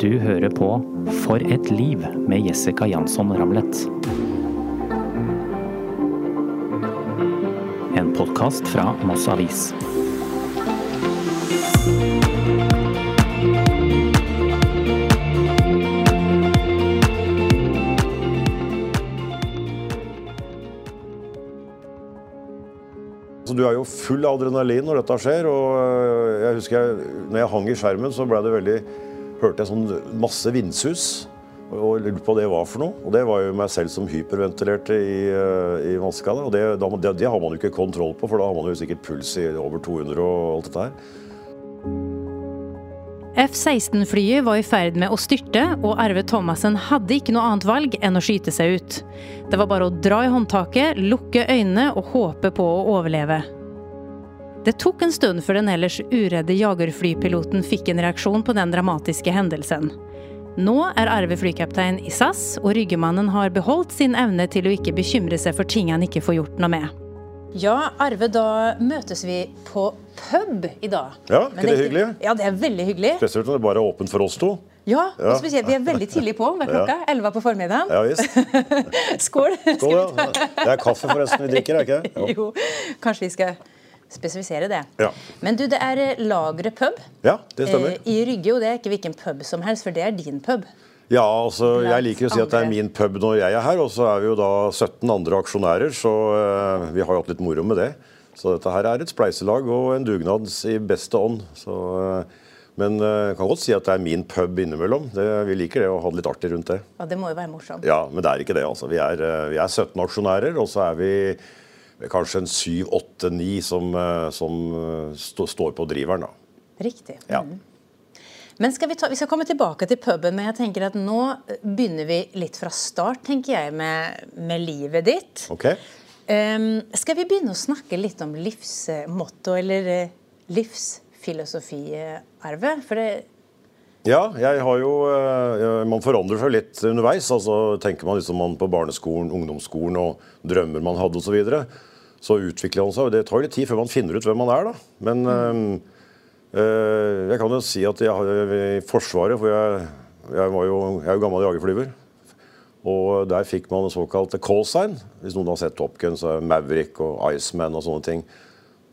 Du hører på For et liv med Jessica Jansson Ramlet. En podkast fra Moss Avis. Du er jo full av adrenalin når dette skjer. og øh, jeg husker jeg, når jeg hang i skjermen, så ble det veldig, hørte jeg sånn masse vindsus. Og lurte på hva det var for noe. Og det var jo meg selv som hyperventilerte i, øh, i maska. Og det, det, det har man jo ikke kontroll på, for da har man jo sikkert puls i over 200 og alt dette her. F-16-flyet var i ferd med å styrte, og Arve Thomassen hadde ikke noe annet valg enn å skyte seg ut. Det var bare å dra i håndtaket, lukke øynene og håpe på å overleve. Det tok en stund før den ellers uredde jagerflypiloten fikk en reaksjon på den dramatiske hendelsen. Nå er Arve flykaptein i SAS, og ryggemannen har beholdt sin evne til å ikke bekymre seg for ting han ikke får gjort noe med. Ja, Arve, da møtes vi på pub i dag. Ja, ikke det hyggelig? Ja, det er veldig hyggelig. Spesielt når det bare er åpent for oss to. Ja, og spesielt, vi er veldig tidlig på hver klokka. 11 på formiddagen. Ja visst. Skål. Skål, ja. Det er kaffe forresten vi drikker, er ikke det? Jo. Jo, kanskje vi skal spesifisere det. Ja. Men du, det er eh, Lagre pub ja, det stemmer. eh, i Rygge, og det er ikke hvilken pub som helst, for det er din pub. Ja, altså, jeg liker å si at det er min pub når jeg er her, og så er vi jo da 17 andre aksjonærer, så eh, vi har jo hatt litt moro med det. Så dette her er et spleiselag og en dugnad i beste ånd. Så, men jeg kan godt si at det er min pub innimellom. Det, vi liker det å ha det litt artig rundt det. Ja, Det må jo være morsomt. Ja, men det er ikke det, altså. Vi er, vi er 17 aksjonærer, og så er vi kanskje en 7-8-9 som, eh, som st står på driveren, da. Riktig. Ja. Mm. Men skal vi, ta, vi skal komme tilbake til puben, men jeg tenker at nå begynner vi litt fra start, tenker jeg, med, med livet ditt. Ok? Um, skal vi begynne å snakke litt om livsmotto, eller eh, livsfilosofi, eh, Arve? For det, Ja, jeg har jo eh, Man forandrer seg litt underveis. altså Tenker man liksom man på barneskolen, ungdomsskolen og drømmer man hadde osv., så, utvikler han seg. og Det tar litt tid før man finner ut hvem man er. da. Men mm. øh, jeg kan jo si at jeg har i Forsvaret For jeg, jeg, var jo, jeg er jo gammel jagerflyver. Og der fikk man såkalt call sign. Hvis noen har sett Top Gun, så er Maverick og Iceman og sånne ting.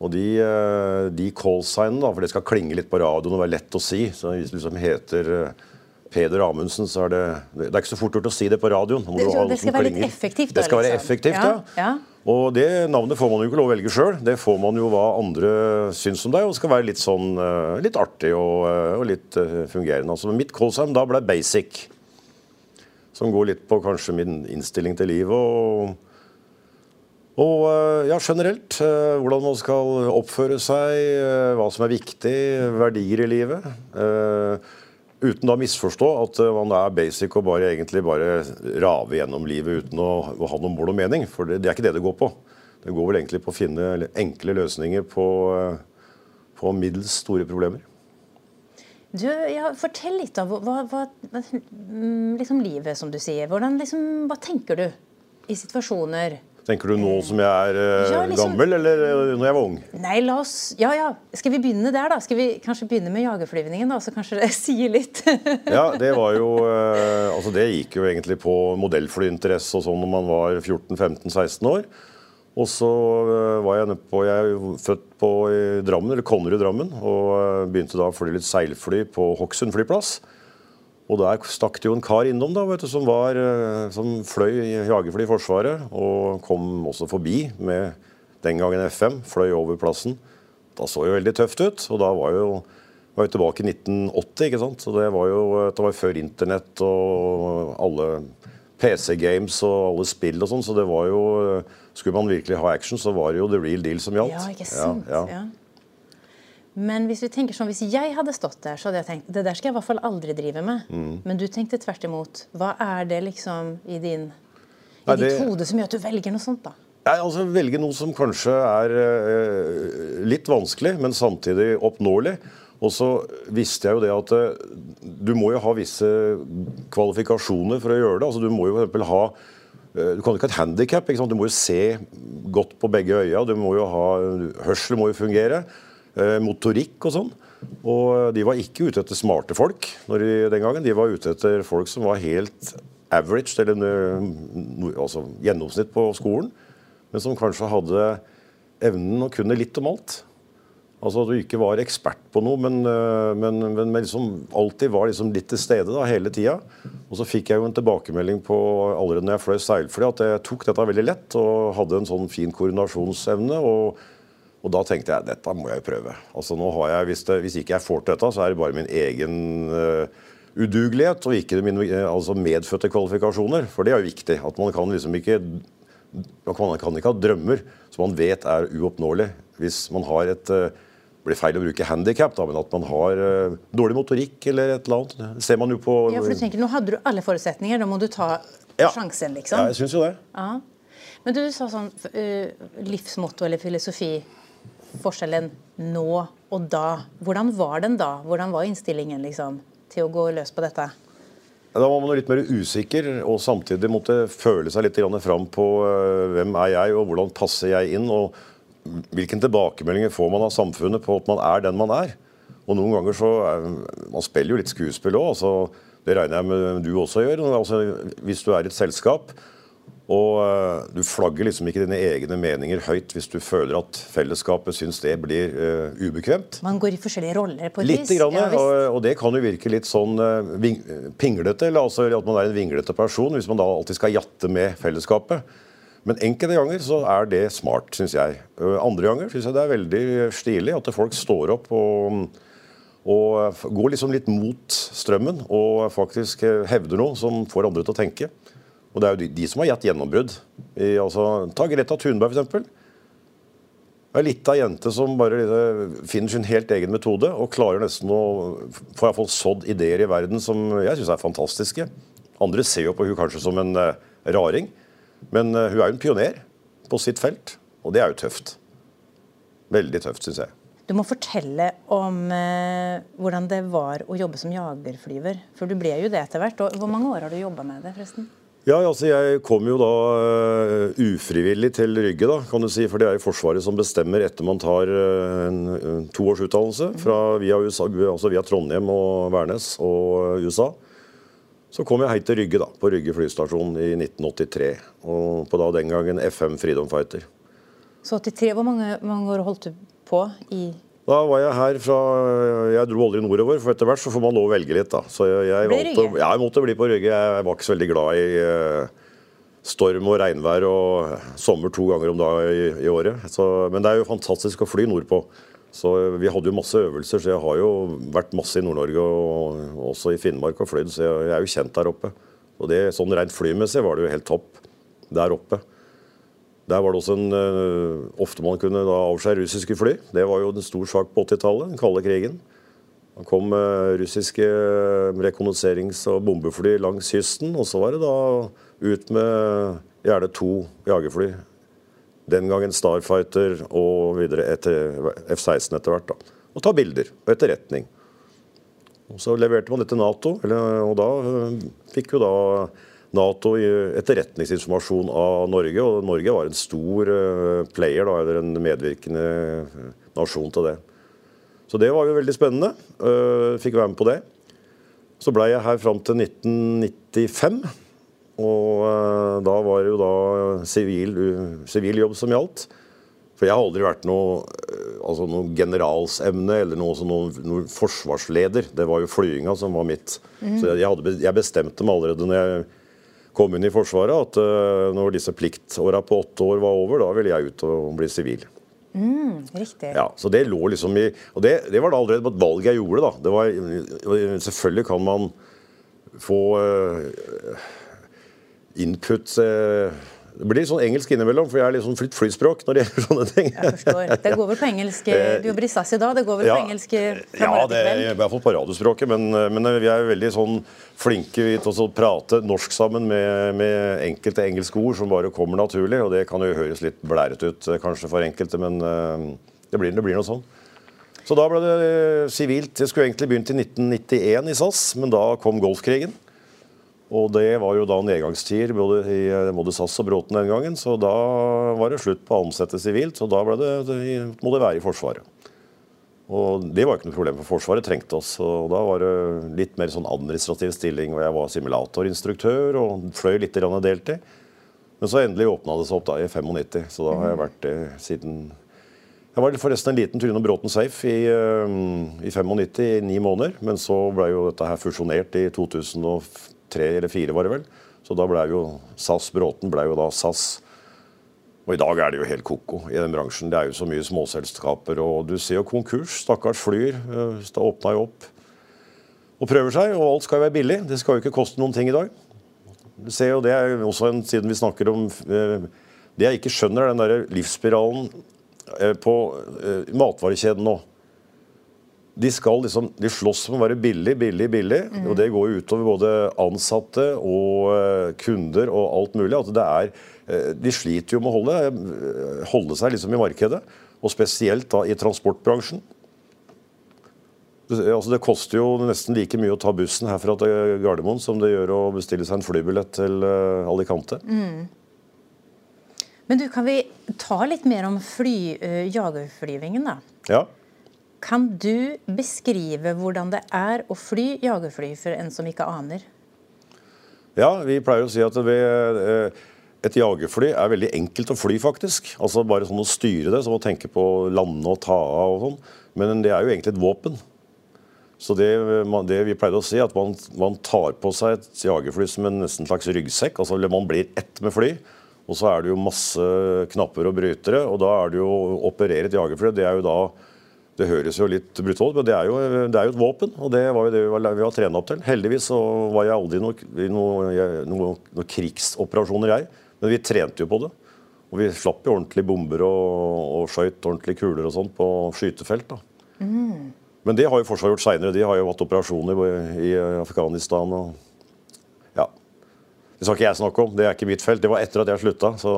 Og de, eh, de call signene, da, for det skal klinge litt på radioen og være lett å si Så hvis du liksom heter eh, Peder Amundsen, så er det Det er ikke så fort gjort å si det på radioen. Det- det skal være litt effektivt, Det skal være liksom. effektivt, Ja, ja. Og det navnet får man jo ikke lov å velge sjøl. Det får man jo hva andre syns om deg, og skal være litt sånn eh, litt artig og, eh, og litt eh, fungerende. Altså, mitt call da ble basic. Som går litt på kanskje min innstilling til livet og og ja, generelt hvordan man skal oppføre seg, hva som er viktig, verdier i livet. Uten å misforstå at eh, man er basic og bare egentlig bare rave gjennom livet uten å, å ha noe mål og mening. For det, det er ikke det det går på. Det går vel egentlig på å finne enkle løsninger på, eh, på middels store problemer. du, ja, fortell litt av hva, hva, liksom livet, som du sier. Hvordan, liksom, hva tenker du i situasjoner? Tenker du nå som jeg er eh, Ja, liksom- gammel, eller eh, når jeg var ung? Nei, la oss Ja, ja. Skal vi begynne der, da? Skal vi kanskje begynne med jagerflyvningen, da? Så kanskje det sier litt. Ja, det var jo eh, Altså, det gikk jo egentlig på modellflyinteresse og sånn når man var 14-15-16 år. Og så eh, var jeg nede på Jeg er født på i Drammen, eller Konnerud Drammen, og eh, begynte da å fly litt seilfly på Hokksund flyplass. Og der stakk det jo en kar innom da, vet du, som, var, eh, som fløy i jagerfly i Forsvaret. Og kom også forbi med den gangen F5, fløy over plassen. Da så jo veldig tøft ut. Og da var jo var jo tilbake i 1980, ikke sant. Så det var jo det var før internett og alle PC-games og alle spill og sånn. Så det var jo Skulle man virkelig ha action, så var det jo the real deal som gjaldt. Ja, ikke sant? Ja, ja. Ja. Men hvis vi tenker sånn, hvis jeg hadde stått der, så hadde jeg tenkt det der skal jeg i hvert fall aldri drive med. Mm. Men du tenkte tvert imot. Hva er det liksom i, din, i Nei, ditt det- hode som gjør at du velger noe sånt, da? Nei, altså Velge noe som kanskje er eh, litt vanskelig, men samtidig oppnåelig. Og så visste jeg jo det at eh, du må jo ha visse kvalifikasjoner for å gjøre det. Altså Du må jo f.eks. ha eh, Du kan ikke ha et handikap. Du må jo se godt på begge øya. Du må jo ha, hørsel må jo fungere. Eh, motorikk og sånn. Og de var ikke ute etter smarte folk de, den gangen. De var ute etter folk som var helt average, eller altså gjennomsnitt på skolen, men som kanskje hadde evnen å kunne litt om alt. Altså at du ikke var ekspert på noe, øh, men, men, men liksom alltid var liksom litt til stede da, hele tida. Og så fikk jeg jo en tilbakemelding på allerede når jeg fløy seilfly, at jeg tok dette veldig lett og hadde en sånn fin koordinasjonsevne. og og da tenkte jeg dette må jeg jo prøve. Altså nå har jeg, Hvis, det, hvis ikke jeg får til dette, så er det bare min egen uh, udugelighet og ikke mine altså medfødte kvalifikasjoner. For det er jo viktig. at Man kan liksom ikke man kan ikke ha drømmer som man vet er uoppnåelig. Hvis man har et uh, det blir feil å bruke handikap, men at man har uh, dårlig motorikk eller et eller annet. Det ser man jo på Ja, for du tenker, Nå hadde du alle forutsetninger, da må du ta ja. sjansen, liksom. Ja, jeg syns jo det. Ja. Men du sa sånn uh, livsmotto eller filosofi. Forskjellen nå og da. Hvordan var den da? Hvordan var innstillingen liksom, til å gå løs på dette? Da var man litt mer usikker, og samtidig måtte føle seg litt fram på uh, hvem er jeg, og hvordan passer jeg inn. og hvilke tilbakemeldinger får man av samfunnet på at man er den man er? Og noen ganger så er, Man spiller jo litt skuespill òg. Altså, det regner jeg med du også gjør. Altså, hvis du er i et selskap og uh, du flagger liksom ikke dine egne meninger høyt hvis du føler at fellesskapet syns det blir uh, ubekvemt. Man går i forskjellige roller på et vis? Litt, grann, ja, og, og, det kan jo virke litt sånn uh, ving, pinglete, eller altså at man er en vinglete person hvis man da alltid skal jatte med fellesskapet. Men enkelte ganger så er det smart, syns jeg. Andre ganger syns jeg det er veldig stilig at folk står opp og, og går liksom litt mot strømmen og faktisk hevder noe som får andre til å tenke. Og det er jo de, de som har gitt gjennombrudd. I, altså, ta Greta Thunberg, f.eks. Ei lita jente som bare finner sin helt egen metode og klarer nesten å få iallfall sådd ideer i verden som jeg syns er fantastiske. Andre ser jo på hun kanskje som en uh, raring. Men uh, hun er jo en pioner på sitt felt, og det er jo tøft. Veldig tøft, syns jeg. Du må fortelle om uh, hvordan det var å jobbe som jagerflyver. For du ble jo det etter hvert. Og hvor mange år har du jobba med det, forresten? Ja, altså Jeg kom jo da uh, ufrivillig til Rygge, da, kan du si. For det er jo Forsvaret som bestemmer etter man tar uh, en, en toårsutdannelse via, USA, altså via Trondheim og Værnes og USA. Så kom jeg hei til Rygge, da, på Rygge flystasjon i 1983. Og på da den gangen FM Freedom Fighter. Så 83, Hvor mange, mange år holdt du på i da var jeg her fra Jeg dro aldri nordover, for etter hvert så får man lov å velge litt. da. Så jeg, jeg, valgte, jeg måtte bli på Rygge. Jeg var ikke så veldig glad i uh, storm og regnvær og sommer to ganger om dagen i, i, året. Så, men det er jo fantastisk å fly nordpå. Så Vi hadde jo masse øvelser, så jeg har jo vært masse i Nord-Norge og også i Finnmark og flydd, så jeg, jeg, er jo kjent der oppe. Og det, Sånn rent flymessig var det jo helt topp der oppe. Der var det også en uh, Ofte man kunne da avskjære russiske fly. Det var jo en stor sak på 80-tallet, den kalde krigen. Da kom uh, russiske rekognoserings- og bombefly langs kysten, og så var det da ut med gjerne to jagerfly den gangen Starfighter og videre etter F-16 etter hvert. da. Og ta bilder og etterretning. Og Så leverte man det til Nato, og da fikk jo da Nato etterretningsinformasjon av Norge. Og Norge var en stor øh, player, da, eller en medvirkende øh, nasjon til det. Så det var jo veldig spennende. Fikk være med på det. Så blei jeg her fram til 1995. Og da var det jo da sivil jobb som gjaldt. For jeg har aldri vært noe, altså noe generalsemne eller noe, noe, noe, forsvarsleder. Det var jo flyginga som var mitt. Mm. Så jeg, hadde, jeg, bestemte meg allerede når jeg kom inn i Forsvaret, at uh, når disse pliktåra på åtte år var over, da ville jeg ut og bli sivil. Mm, riktig. Ja, så det lå liksom i Og det, det var da allerede på et valg jeg gjorde, da. Det var, selvfølgelig kan man få uh, input eh, det blir sånn engelsk innimellom, for jeg er litt sånn flytt flyspråk når det gjelder sånne ting. Jeg forstår. Det går vel på engelsk eh, Du jobber i SAS i dag, det går vel ja, på engelsk eh, fra Ja, det er i hvert fall på radiospråket, men, men, vi er veldig sånn flinke til å prate norsk sammen med, med, enkelte engelske ord som bare kommer naturlig, og det kan jo høres litt blærete ut kanskje for enkelte, men det blir, det blir noe sånn. Så da ble det sivilt. Jeg skulle egentlig begynt i 1991 i SAS, men da kom Golfkrigen. Og det var jo da nedgangstider både i både SAS og Bråten den gangen, så da var det slutt på å ansette sivilt. Så da det, det, må det være i Forsvaret. Og det var ikke noe problem, for Forsvaret trengte oss. Og da var det litt mer sånn administrativ stilling, og jeg var simulatorinstruktør og fløy litt deltid. Men så endelig åpna det seg opp da i 95, så da har jeg vært det siden Jeg var forresten en liten Trine Bråten Safe i, eh, i 95 i ni måneder. Men så ble jo dette her fusjonert i 2003 eller fire, var det vel. Så da ble jo SAS Bråten ble jo da SAS. Og i dag er det jo helt ko-ko i den bransjen. Det er jo så mye småselskaper. Og du ser jo konkurs. Stakkars Flyr. eh, Det åpna jo opp og prøver seg. Og alt skal jo være billig. Det skal jo ikke koste noen ting i dag. Du ser jo det er jo også en, Siden vi snakker om eh, Det jeg ikke skjønner, er den der livsspiralen eh, på matvarekjeden nå. De skal liksom, de slåss om å være billig, billig, billig. Og det går jo utover både ansatte og eh, kunder og alt mulig. At det er, eh, de sliter jo med å holde, eh, holde seg liksom i markedet. Og spesielt da i transportbransjen. Altså det koster jo nesten like mye å ta bussen herfra til Gardermoen som det gjør å bestille seg en flybillett til Alicante. Alicante. Men du, kan vi ta litt mer om fly, jagerflyvingen, da? Ja. Kan du beskrive hvordan det er å fly jagerfly for en som ikke aner? Ja, vi pleier å si at vi, eh, et jagerfly er veldig enkelt å fly, faktisk. Altså Bare sånn å styre det, som å tenke på å lande og ta av og sånn. Men det er jo egentlig et våpen. Så det, det vi pleide å si, at man, man tar på seg et jagerfly som en nesten slags ryggsekk. altså Man blir ett med fly. Og så er det jo masse knapper og brytere. Og da er det jo å operere et jagerfly. Det er jo da det høres jo litt brutalt men det er jo, det er jo et våpen. Og det var jo det vi var, vi var trena opp til. Heldigvis så var jeg aldri i noen noe, noe, noe krigsoperasjoner, jeg. Men vi trente jo på det. Og vi slapp jo ordentlige bomber og, og skøyt ordentlige kuler og sånt på skytefelt. da. Men det har jo Forsvaret gjort seinere. De har jo hatt operasjoner i i Afghanistan og Ja. Det skal ikke jeg snakke om, det er ikke mitt felt. Det var etter at jeg slutta. Så,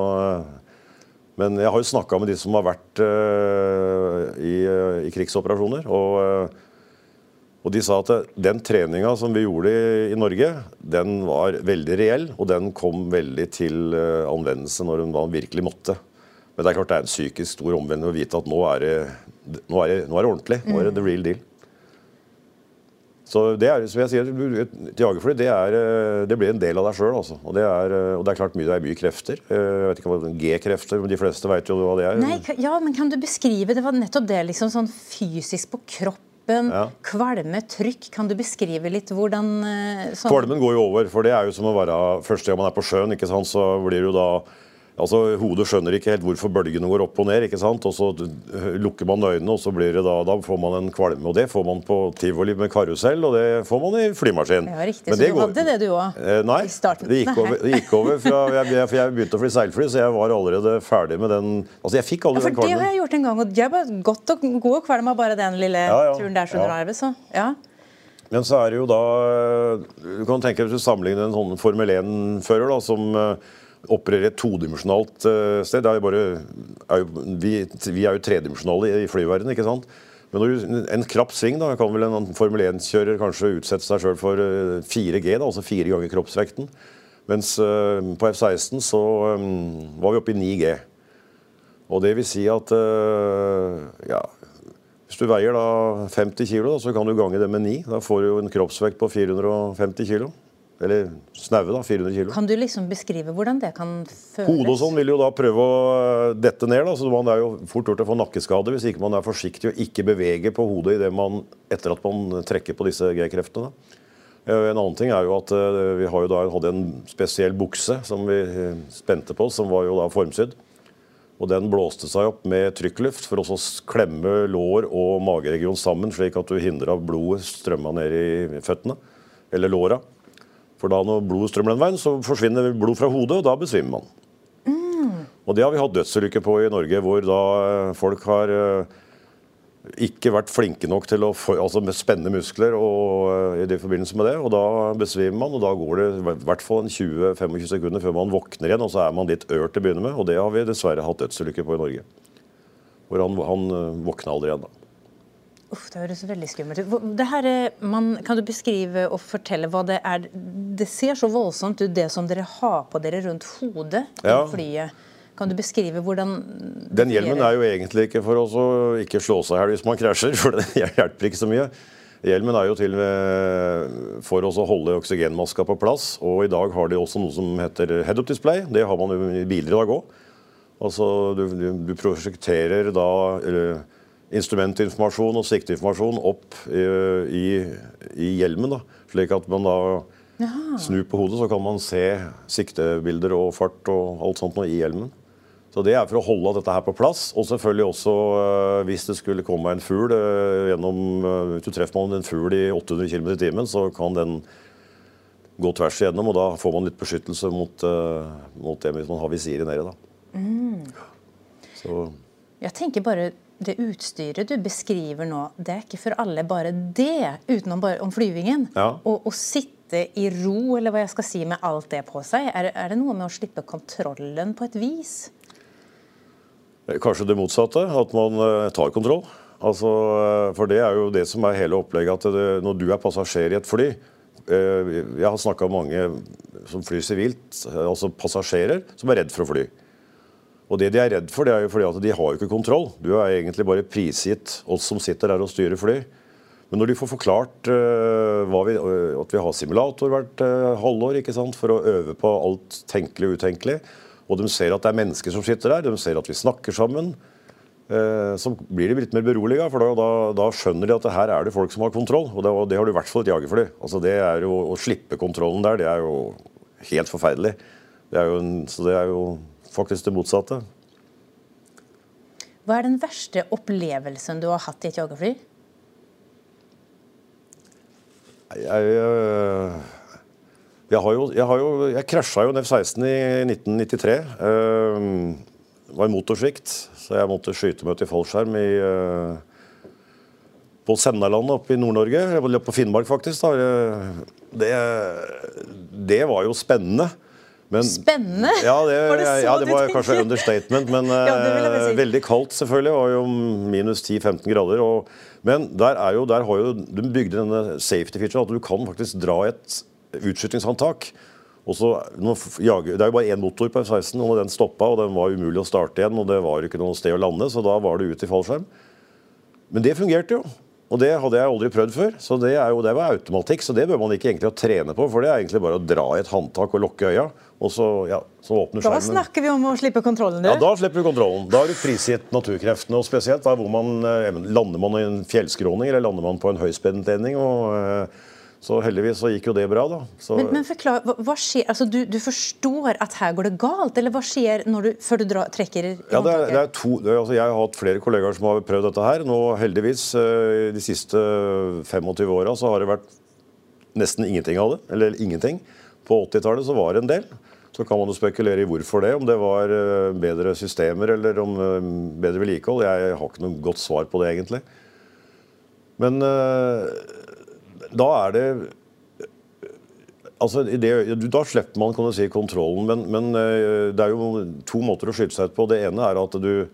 men jeg har jo snakka med de som har vært eh, i, i krigsoperasjoner. Og, eh, og de sa at den treninga som vi gjorde i, Norge, den var veldig reell. Og den kom veldig til eh, anvendelse når hun virkelig måtte. Men det er klart det er en psykisk stor omvendelse å vite at nå er det, nå er det, nå er det ordentlig. Nå er det the real deal. Så det er, som jeg sier, et jagerfly det, er, eh, det blir en del av deg sjøl. Altså. Og, det er, eh, og det er klart mye, det er mye krefter. Eh, Jeg vet ikke hva G-krefter, men de fleste vet jo hva det er. Nei, ja, men kan du beskrive Det var nettopp det, liksom sånn fysisk på kroppen. Ja. Kvalme, trykk. Kan du beskrive litt hvordan sånn, Kvalmen går jo over, for det er jo som å være første gang man er på sjøen. ikke sant, Så blir du da Altså, Hodet skjønner ikke helt hvorfor bølgene går opp og ned. ikke sant, og Så lukker man øynene, og så blir det da, da får man en kvalme. og Det får man på tivoli med karusell, og det får man i flymaskin. Ja, riktig. Men Så du går- hadde det, du òg? Eh, nei, I starten. det gikk over, det gikk over fra jeg, jeg, jeg begynte å fly seilfly, så jeg var allerede ferdig med den Altså, jeg fikk Ja, aldri for det har jeg gjort en gang, og jeg var godt og god og kvalm av bare den lille Ja, ja. turen der. Arve, så ja. Men så er det jo da Du kan tenke deg hvis du sammenligner en sånn Formel 1-fører da, som eh, opererer et todimensjonalt eh, sted. Er bare, er jo, vi, vi er jo tredimensjonale i, flyverden, ikke sant? Men når en krapp sving da, kan vel en Formel 1-kjører kanskje utsette seg sjøl for eh, 4G, da, altså fire ganger kroppsvekten. Mens eh, på F-16 så eh, var vi oppe i 9G. Og det vil si at eh, ja, hvis du veier da 50 kg, så kan du gange det med 9. Da får du jo en kroppsvekt på 450 kg. Eller snaue, da. 400 kg. Kan du liksom beskrive hvordan det kan føles? Hodet og sånn vil jo da prøve å øh, dette ned. da, så Man er jo fort gjort å få nakkeskade hvis ikke man er forsiktig og ikke beveger på hodet i det man, etter at man trekker på disse G-kreftene. Eh, En annen ting er jo at øh, vi har jo da hadde en spesiell bukse som vi spente på, som var jo da formsydd. Og den blåste seg opp med trykkluft for å klemme lår og mageregion sammen, slik at du hindra blodet strømma ned i føttene, eller låra. For da når blodet strømmer den veien, så forsvinner blod fra hodet, og da besvimer man. Og det har vi hatt dødsulykker på i Norge, hvor da eh, folk har eh, ikke vært flinke nok til å altså spenne muskler og, eh, i det forbindelse med det. Og da besvimer man, og da går det i hvert fall 20-25 sekunder før man våkner igjen, og så er man litt ør til å begynne med. Og det har vi dessverre hatt dødsulykker på i Norge. Hvor han, han våkna aldri igjen, da. Uff, det høres veldig skummelt ut. Det her, er- man, kan du beskrive og fortelle hva det er? Det ser så voldsomt ut, det som dere har på dere rundt hodet Ja. flyet. Kan du beskrive hvordan Den hjelmen er jo egentlig ikke for å ikke slå seg i hjel hvis man krasjer, for det hjelper ikke så mye. Hjelmen er jo til for å holde oksygenmaska på plass. Og i dag har de også noe som heter head-up display. Det har man jo i biler i dag òg. Altså, du, du, du prosjekterer da instrumentinformasjon og sikteinformasjon opp i, i, i, hjelmen. da, Slik at man da snur på hodet, så kan man se siktebilder og fart og alt sånt noe i hjelmen. Så Det er for å holde dette her på plass. Og selvfølgelig også uh, hvis det skulle komme en fugl uh, gjennom Hvis du treffer man en fugl i 800 km i timen, så kan den gå tvers igjennom, og da får man litt beskyttelse mot, mot det hvis man har visiret nede. da. Mm. Så. Jeg tenker bare det utstyret du beskriver nå, det er ikke for alle bare det, utenom bare om flyvingen. Ja. Å sitte i ro, eller hva jeg skal si, med alt det på seg, er, er det noe med å slippe kontrollen på et vis? Kanskje det motsatte, at man eh, tar kontroll. Altså, eh, for det er jo det som er hele opplegget. at det, Når du er passasjer i et fly eh, Jeg har snakka med mange som flyr sivilt, altså passasjerer, som er redd for å fly. Og det de er redd for, det er jo fordi at de har jo ikke kontroll. Du er egentlig bare prisgitt oss som sitter der og styrer fly. Men når de får forklart uh, vi, uh, at vi har simulator hvert uh, halvår ikke sant, for å øve på alt tenkelig og utenkelig, og de ser at det er mennesker som sitter der, de ser at vi snakker sammen, så blir de litt mer beroliga. For da, da, da, skjønner de at her er det folk som har kontroll. Og det, og det har du i hvert fall et jagerfly. Altså det er jo, Å slippe kontrollen der, det er jo helt forferdelig. Det er jo så det er jo faktisk det motsatte. Hva er den verste opplevelsen du har hatt i et jagerfly? Jeg, øh, jeg, har jo, jeg, har jo, jeg krasja jo F-16 i 1993. Det var i motorsvikt, så jeg måtte skyte meg ut i fallskjerm i, øh, på Sennalandet oppe i Nord-Norge. På Finnmark, faktisk. Det, det var jo spennende. Men, Spennende! Ja, det, var det, ja, det var kanskje understatement, men ja, si. uh, veldig kaldt selvfølgelig. Det var jo minus 10-15 grader. Og, men der, er jo, der har jo du bygde denne safety feature, at du kan faktisk dra et utskytingshåndtak. Og så, jager, det er jo bare én motor på F-16, og den stoppa, og den var umulig å starte igjen. og Det var ikke noe sted å lande, så da var det ut i fallskjerm. Men det fungerte jo. Og det hadde jeg aldri prøvd før. Så det, jo, det, var automatikk, så det bør man ikke egentlig trene på. For det er egentlig bare å dra i et håndtak og lukke øya, og så, ja, så åpner skjermen. Da snakker vi om å slippe kontrollen, du. Ja, da slipper du kontrollen. Da har du prisgitt naturkreftene, og spesielt da hvor man eh, lander man i en fjellskråning, eller lander man på en høyspentledning. og eh, så heldigvis så gikk jo det bra, da. Så... Men, men forklar, hva, hva, skjer? Altså, du, du, forstår at her går det galt, eller hva skjer du, før du drar, trekker i ja, det er, det er to, det er, altså, Jeg har hatt flere kollegaer som har prøvd dette her. Nå heldigvis, eh, de siste 25 åra så har det vært nesten ingenting av det. Eller ingenting. På 80-tallet så var det en del. Så kan man jo spekulere i hvorfor det. Om det var eh, bedre systemer eller om eh, bedre vedlikehold. Jeg har ikke noe godt svar på det, egentlig. Men da er det Altså, det, Da slipper man kan du si, kontrollen, men, men, eh, det er jo to måter å skyte seg ut på. Det ene er at du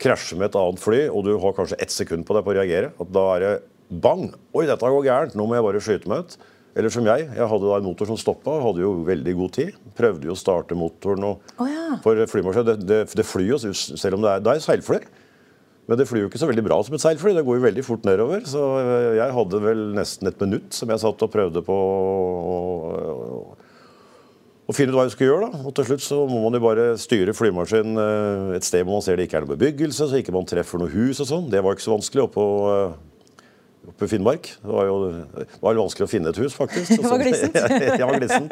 krasjer med et annet fly, og du har kanskje ett sekund på deg på å reagere. Da er det bang! Oi, dette går gærent! Nå må jeg bare skyte meg ut. Eller som jeg. Jeg hadde da en motor som stoppa, hadde jo veldig god tid. Prøvde jo å starte motoren. Og, oh, ja. For flymaskin, det, det, det, flyr jo, selv om det er, det er seilfly. Men det flyr jo ikke så veldig bra som et seilfly. Det går jo veldig fort nedover. Så jeg hadde vel nesten et minutt som jeg satt og prøvde på å, å finne ut hva jeg skulle gjøre. da. Og til slutt så må man jo bare styre flymaskinen eh, et sted hvor man ser det ikke er noe bebyggelse, så ikke man treffer noe hus og sånn. Det var ikke så vanskelig oppå eh, oppe i Finnmark. Det var jo det var vanskelig å finne et hus, faktisk. Det var glissent. ja, var glissen.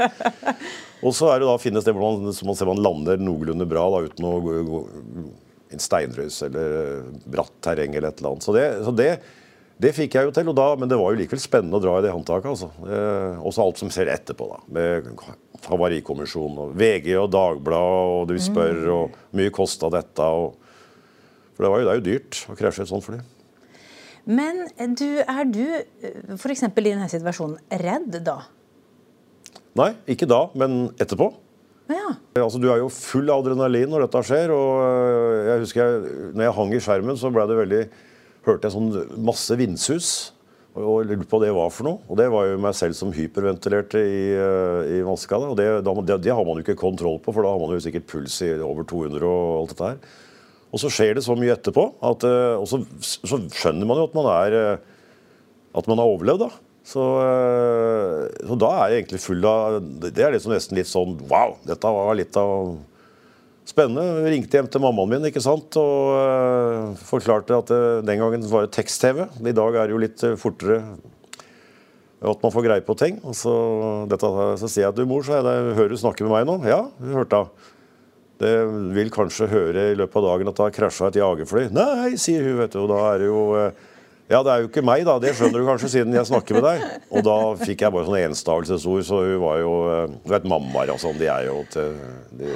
Og så er det da å finne et sted hvor man, man ser man lander noenlunde bra da, uten å gå en steinrøys eller bratt terreng eller et eller annet. Så det, så det, det fikk jeg jo til, da, men det var jo likevel spennende å dra i det håndtaket. altså. Eh, også alt som skjer etterpå, da. Med Havarikommisjonen og VG og Dagbladet, og du spør, mm. og mye kosta dette. Og, for det, var jo, det er jo dyrt å krasje et sånt fly. Men du, er du f.eks. i denne situasjonen redd da? Nei, ikke da, men etterpå. Ja. Altså, du er jo full av adrenalin når dette skjer. og øh, jeg husker jeg, når jeg hang i skjermen, så ble det veldig, hørte jeg sånn masse vindsus. Og lurte på hva det var for noe. Og det var jo meg selv som hyperventilerte i, eh, i vannskade. Og det, det, det, har man jo ikke kontroll på, for da har man jo sikkert puls i over 200 og alt dette her. Og så skjer det så mye etterpå, at, eh, og så, så skjønner man jo at man er eh, at man har overlevd. da. Så, så, da er jeg egentlig full av Det er liksom nesten litt sånn Wow! Dette var litt av spennende. Ringte hjem til mammaen min ikke sant? og uh, forklarte at uh, den gangen var det tekst-TV. I dag er det jo litt fortere at man får greie på ting. Og så, dette, så sier jeg du mor, så jeg, det, hører du snakke med meg nå? Ja, hun hørte hun. Det vil kanskje høre i løpet av dagen at det har krasja et jagerfly. Nei, sier hun, vet du. Og da er det jo ja, det er jo ikke meg, da. Det skjønner du kanskje siden jeg snakker med deg. Og da fikk jeg bare sånne enstavelsesord, så hun var jo Du vet, mammaer og sånn, de er jo til de,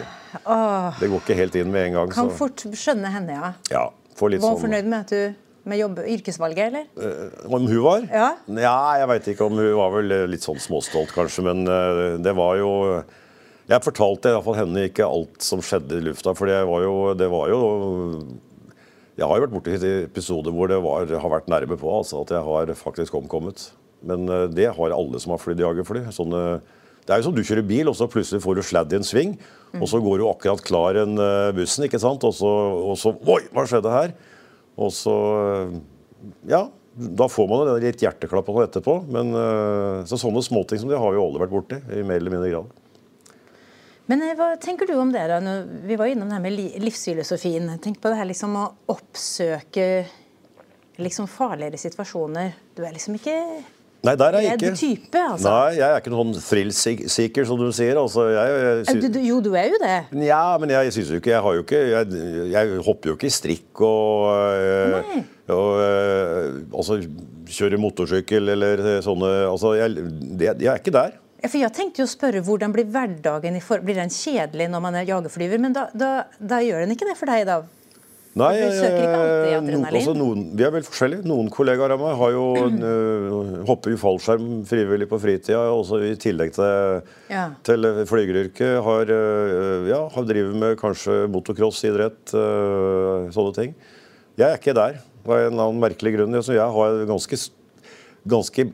Det går ikke helt inn med en gang. Kan så. fort skjønne henne, ja. ja var hun sånn, fornøyd med at du med jobb, yrkesvalget, eller? Uh, om hun var? Ja, ja jeg veit ikke om hun var vel litt sånn småstolt, kanskje. Men det var jo Jeg fortalte i hvert fall henne ikke alt som skjedde i lufta, for det var jo, det var jo jeg har jo vært borti episoder hvor det var, har vært nærme på altså, at jeg har faktisk omkommet. Men uh, det har alle som har flydd jagerfly. Sånne, det er jo som du kjører bil, og så plutselig får du sladd i en sving. Og så går du akkurat klar en uh, bussen, ikke sant? Og så, og så Oi, hva skjedde her? Og så Ja, da får man jo litt hjerteklapp etterpå. Men så sånne småting som det har jo alle vært borti, i mer eller mindre grad. Men eh, hva tenker du om det? da? Vi var innom det her med livsfilosofien. Tenk på det her liksom å oppsøke liksom farligere situasjoner. Du er liksom ikke Nei, der er jeg ikke. type, altså. Nei, jeg er ikke noen thrill-seeker, som du sier. Altså, jeg, jeg synes... du, jo, du er jo det. Ja, men jeg syns jo ikke Jeg har jo ikke Jeg, jeg hopper jo ikke i strikk og, Nei. og altså, kjører motorsykkel eller sånne altså, jeg, det, jeg er ikke der. For jeg tenkte jo å spørre Hvordan blir hverdagen blir den kjedelig når man er jagerflyver? Men da, da, da gjør den ikke det for deg, da? Nei, noen, no, altså noen, vi er vel forskjellige. Noen kollegaer av meg har jo uh, hopper i fallskjerm frivillig på fritida, også i tillegg til, ja. til flygeryrket. Har, uh, ja, har driver med kanskje motocrossidrett, uh, sånne ting. Jeg er ikke der, av en eller annen merkelig grunn. Jeg har ganske ganske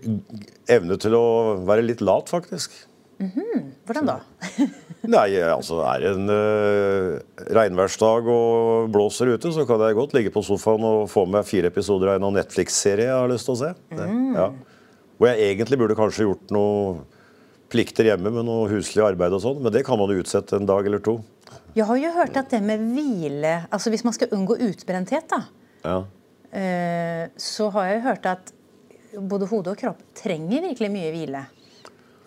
evne til å være litt lat, faktisk. Mm -hmm. Hvordan da? Nei, altså Er det en uh, regnværsdag og blåser ute, så kan jeg godt ligge på sofaen og få med fire episoder av en Netflix-serie jeg har lyst til å se. Mm. Ja. Hvor jeg egentlig burde kanskje gjort noe plikter hjemme med noe huslig arbeid og sånn, men det kan man jo utsette en dag eller to. Jeg har jo hørt at det med hvile altså Hvis man skal unngå utbrenthet, da, ja. uh, så har jeg hørt at både hode og kropp trenger virkelig mye hvile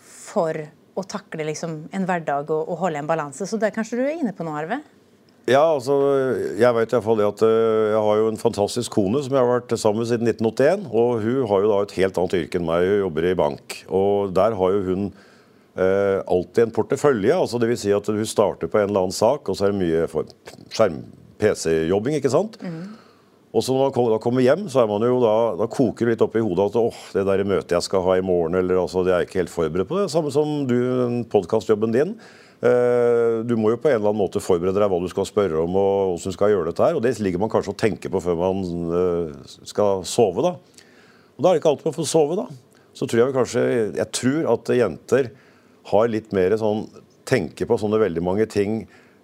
for å takle liksom en hverdag og, og, holde en balanse. Så det er kanskje du er inne på noe, Arve? Ja, altså, jeg vet i hvert fall det at eh, jeg har jo en fantastisk kone som jeg har vært sammen med siden 1981. Og hun har jo da et helt annet yrke enn meg, hun jobber i bank. Og der har jo hun eh, alltid en portefølje. altså det vil Si at hun starter på en eller annen sak, og så er det mye skjerm-PC-jobbing. ikke sant? Mm. Og så når man kommer hjem, så er man jo da, da koker det litt opp i hodet at åh, det der møtet jeg skal ha i morgen, eller altså, det er jeg ikke helt forberedt på. det. Samme som du, podkastjobben din. Eh, du må jo på en eller annen måte forberede deg hva du skal spørre om og hvordan du skal gjøre dette her. Og det ligger man kanskje og tenker på før man eh, skal sove, da. Og da er det ikke alltid man får sove, da. Så tror jeg kanskje Jeg tror at jenter har litt mer sånn Tenker på sånne veldig mange ting.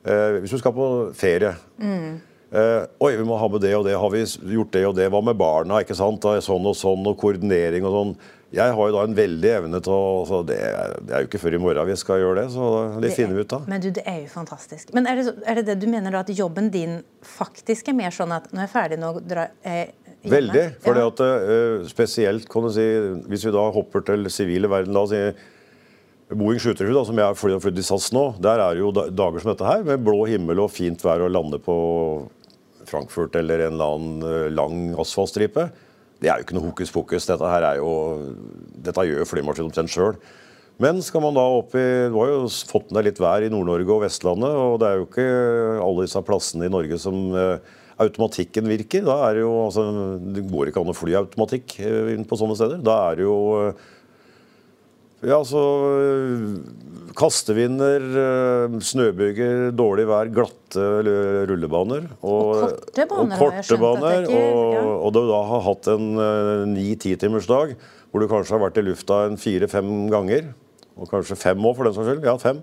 Eh, hvis du skal på ferie. Mm Uh, oi, vi må ha med det og det. Har vi gjort det og det? Hva med barna? ikke sant? Sånn og sånn, og koordinering og sånn. Jeg har jo da en veldig evne til å det, det, er jo ikke før i morgen vi skal gjøre det, så det finner vi ut av. Men du, det er jo fantastisk. Men er det, er det, det du mener da at jobben din faktisk er mer sånn at når jeg er ferdig nå, drar jeg hjemme? Veldig. For ja. at uh, spesielt kan du si, hvis vi da hopper til sivile verden, da sier Boeing 737, som jeg har flydd i SAS nå, der er det jo dager som dette her, med blå himmel og fint vær å lande på Frankfurt eller en eller annen eh, lang asfaltstripe. Det er jo ikke noe hokus pokus. Dette her er jo, dette gjør flymaskinen omtrent sjøl. Men skal man da opp i Du har jo fått med litt vær i Nord-Norge og Vestlandet. Og det er jo ikke alle disse plassene i Norge som eh, automatikken virker. Da er det jo altså, Det går ikke an å fly automatikk eh, inn på sånne steder. Da er det jo ja, så kastevinder, eh, snøbyger, dårlig vær, glatte rullebaner. Og korte baner, og korte baner, ikke- og, ja. og du da har hatt en ni-ti timers dag hvor du kanskje har vært i lufta en fire-fem ganger, og kanskje fem år for den saks skyld. Ja, fem.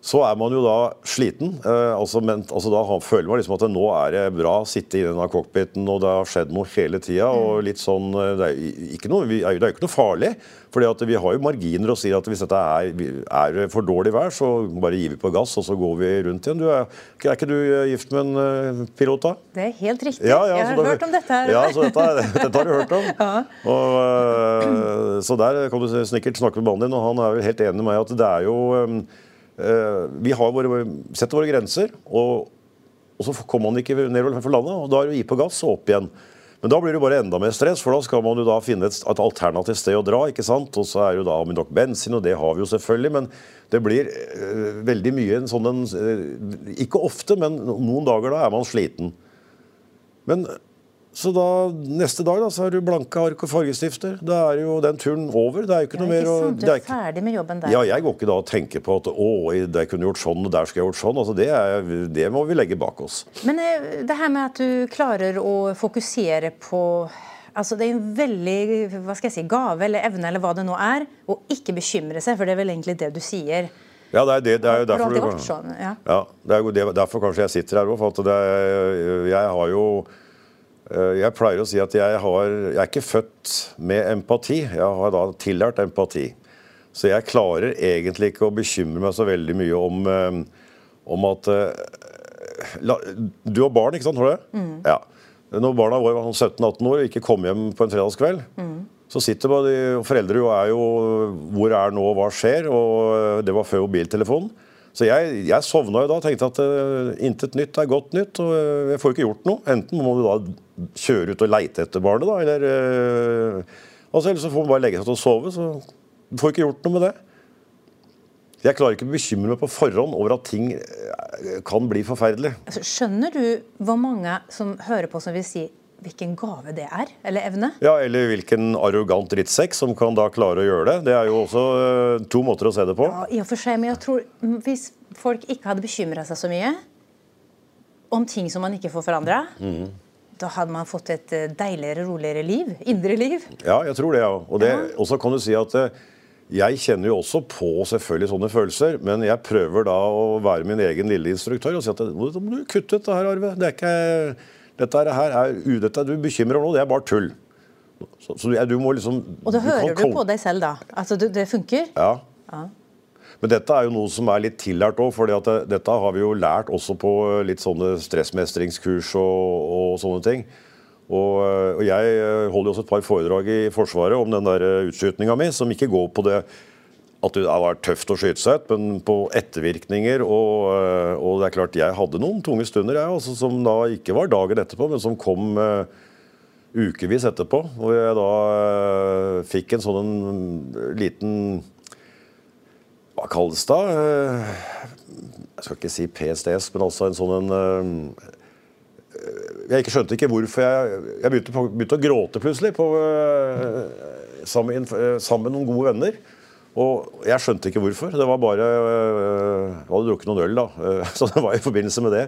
Så er man jo da sliten. Eh, altså, men, altså Da føler man liksom at nå er det bra å sitte i denne cockpiten, og det har skjedd noe hele tida. Mm. Og sånn eh, Det er jo ikke noe, vi det er jo ikke noe farlig. fordi at vi har jo marginer og sier at hvis dette er, er for dårlig vær, så bare gir vi på gass, og så går vi rundt igjen. Du er, er ikke du eh, gift med en eh, pilot, da? Det er helt riktig. Ja, ja, jeg har da- hørt om dette her. Ja, så dette, dette har du hørt om. og, øh, så der kan du sikkert snakke med mannen din, og han er vel helt enig med meg at det er jo Vi har våre, setter våre grenser, og, og så kommer man ikke nedover for landet, og da er det å gi på gass og opp igjen. Men da blir det bare enda mer stress, for da skal man jo da finne et, et alternativt sted å dra. ikke sant? Og så er det jo da med nok bensin, og det har vi jo selvfølgelig, men det blir øh, veldig mye en sånn en, øh, Ikke ofte, men noen dager da er man sliten. Men så da, neste dag da, så har du blanke ark og fargestifter. Da er jo den turen over. Det er jo ikke Ja, noe mer å? Du er ikke- ferdig med jobben der. ja, jeg går ikke da og tenker på at å, der kunne gjort sånn, og der skulle jeg gjort sånn. Altså, det, er, det må vi legge bak oss. Men eh, det her med at du klarer å fokusere på Altså Det er en veldig hva skal jeg si, gave eller evne eller hva det nå er, å ikke bekymre seg, for det er vel egentlig det du sier. Ja, det er, det, det er jo derfor du- sånn? Ja. Ja, det er derfor kanskje jeg sitter her òg. For at det jeg har jo Jeg pleier å si at jeg, har, jeg er ikke født med empati. Jeg har da tillært empati. Så jeg klarer egentlig ikke å bekymre meg så veldig mye om, eh, om at eh, la, Du har barn, ikke sant? Har du det? Ja. Når barna våre var sånn 17-18 år og ikke kom hjem på en fredagskveld, så sitter de foreldre jo er jo Hvor er nå, hva skjer? Og det var før mobiltelefonen. Så jeg, jeg sovna jo da og tenkte at uh, intet nytt er godt nytt. Og uh, jeg får ikke gjort noe. Enten må du da kjøre ut og leite etter barnet, da, eller uh, altså, Eller så får man bare legge seg til å sove. Så du får ikke gjort noe med det. Jeg klarer ikke å bekymre meg på forhånd over at ting eh, kan bli forferdelig. Altså, Skjønner du hvor mange som hører på som vil si hvilken gave det er, eller evne? Ja, Eller hvilken arrogant drittsekk som kan da klare å gjøre det. Det er jo også eh, to måter å se det på. Ja, i og for seg, men jeg tror hvis folk ikke hadde bekymra seg så mye om ting som man ikke får forandra, mm. da hadde man fått et eh, deiligere, roligere liv. Indre liv. Ja, jeg tror det, ja. Og det, og så kan du si at eh, jeg kjenner jo også på selvfølgelig sånne følelser, men jeg prøver da å være min egen lille instruktør og si at nå må du kutte ut det her, Arve. Det er ikke, dette her er dette du bekymrer nå, det er bare tull. Så, så du, må liksom Og da hører du du på deg selv, da. Altså, du, det funker. Ja. Men dette er jo noe som er litt tillært òg, for det, dette har vi jo lært også på eh, litt sånne stressmestringskurs og, og sånne ting. Og, eh, og jeg eh, holder jo også et par foredrag i Forsvaret om den der utskytinga mi, som ikke går på det at det var tøft å skyte seg ut, men på ettervirkninger. Og, eh, og det er klart, jeg hadde noen tunge stunder, jeg, altså, som da ikke var dagen etterpå, men som kom uh, ukevis etterpå. Hvor jeg da uh, fikk en sånn en liten Hva kalles det? Uh, Jeg skal ikke si PSTS, men altså en sånn en Jeg ikke skjønte ikke hvorfor jeg Jeg begynte, begynte å gråte plutselig på, sammen, sammen med noen gode venner. Og jeg skjønte ikke hvorfor. Det var bare øh, Jeg hadde drukket noen øl, da. eh, Så det var i forbindelse med det.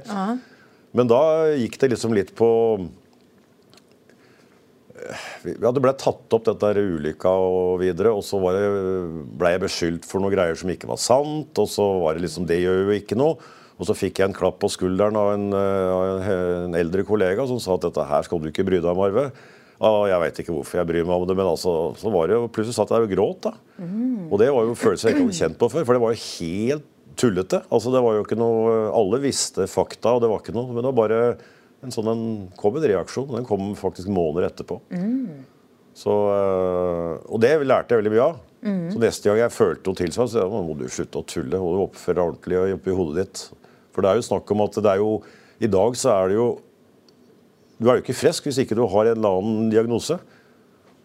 Men da gikk det liksom litt på ja, Det ble tatt opp dette der ulykka og videre, og så var det, ble jeg beskyldt for noen greier som ikke var sant. Og så var det liksom Det gjør jo ikke noe. Og så fikk jeg en klapp på skulderen av en, av en, en eldre kollega som sa at dette her skal du ikke bry deg om, Arve. Ja, jeg veit ikke hvorfor jeg bryr meg om det, men altså, så var det jo, plutselig satt jeg der og gråt. da. Og det var jo følelser jeg ikke hadde kjent på før, for det var jo helt tullete. Altså, det var jo ikke noe, Alle visste fakta, og det var ikke noe, men det var bare en sånn en, kom en reaksjon. Den kom faktisk måneder etterpå. Så, øh, og det lærte jeg veldig mye av. Så neste gang jeg følte noe tilsvarende, så jeg, må du slutte å tulle. og oppføre deg ordentlig oppi hodet ditt. For det er jo snakk om at det er jo I dag så er det jo Du er jo ikke frisk hvis ikke du har en eller annen diagnose.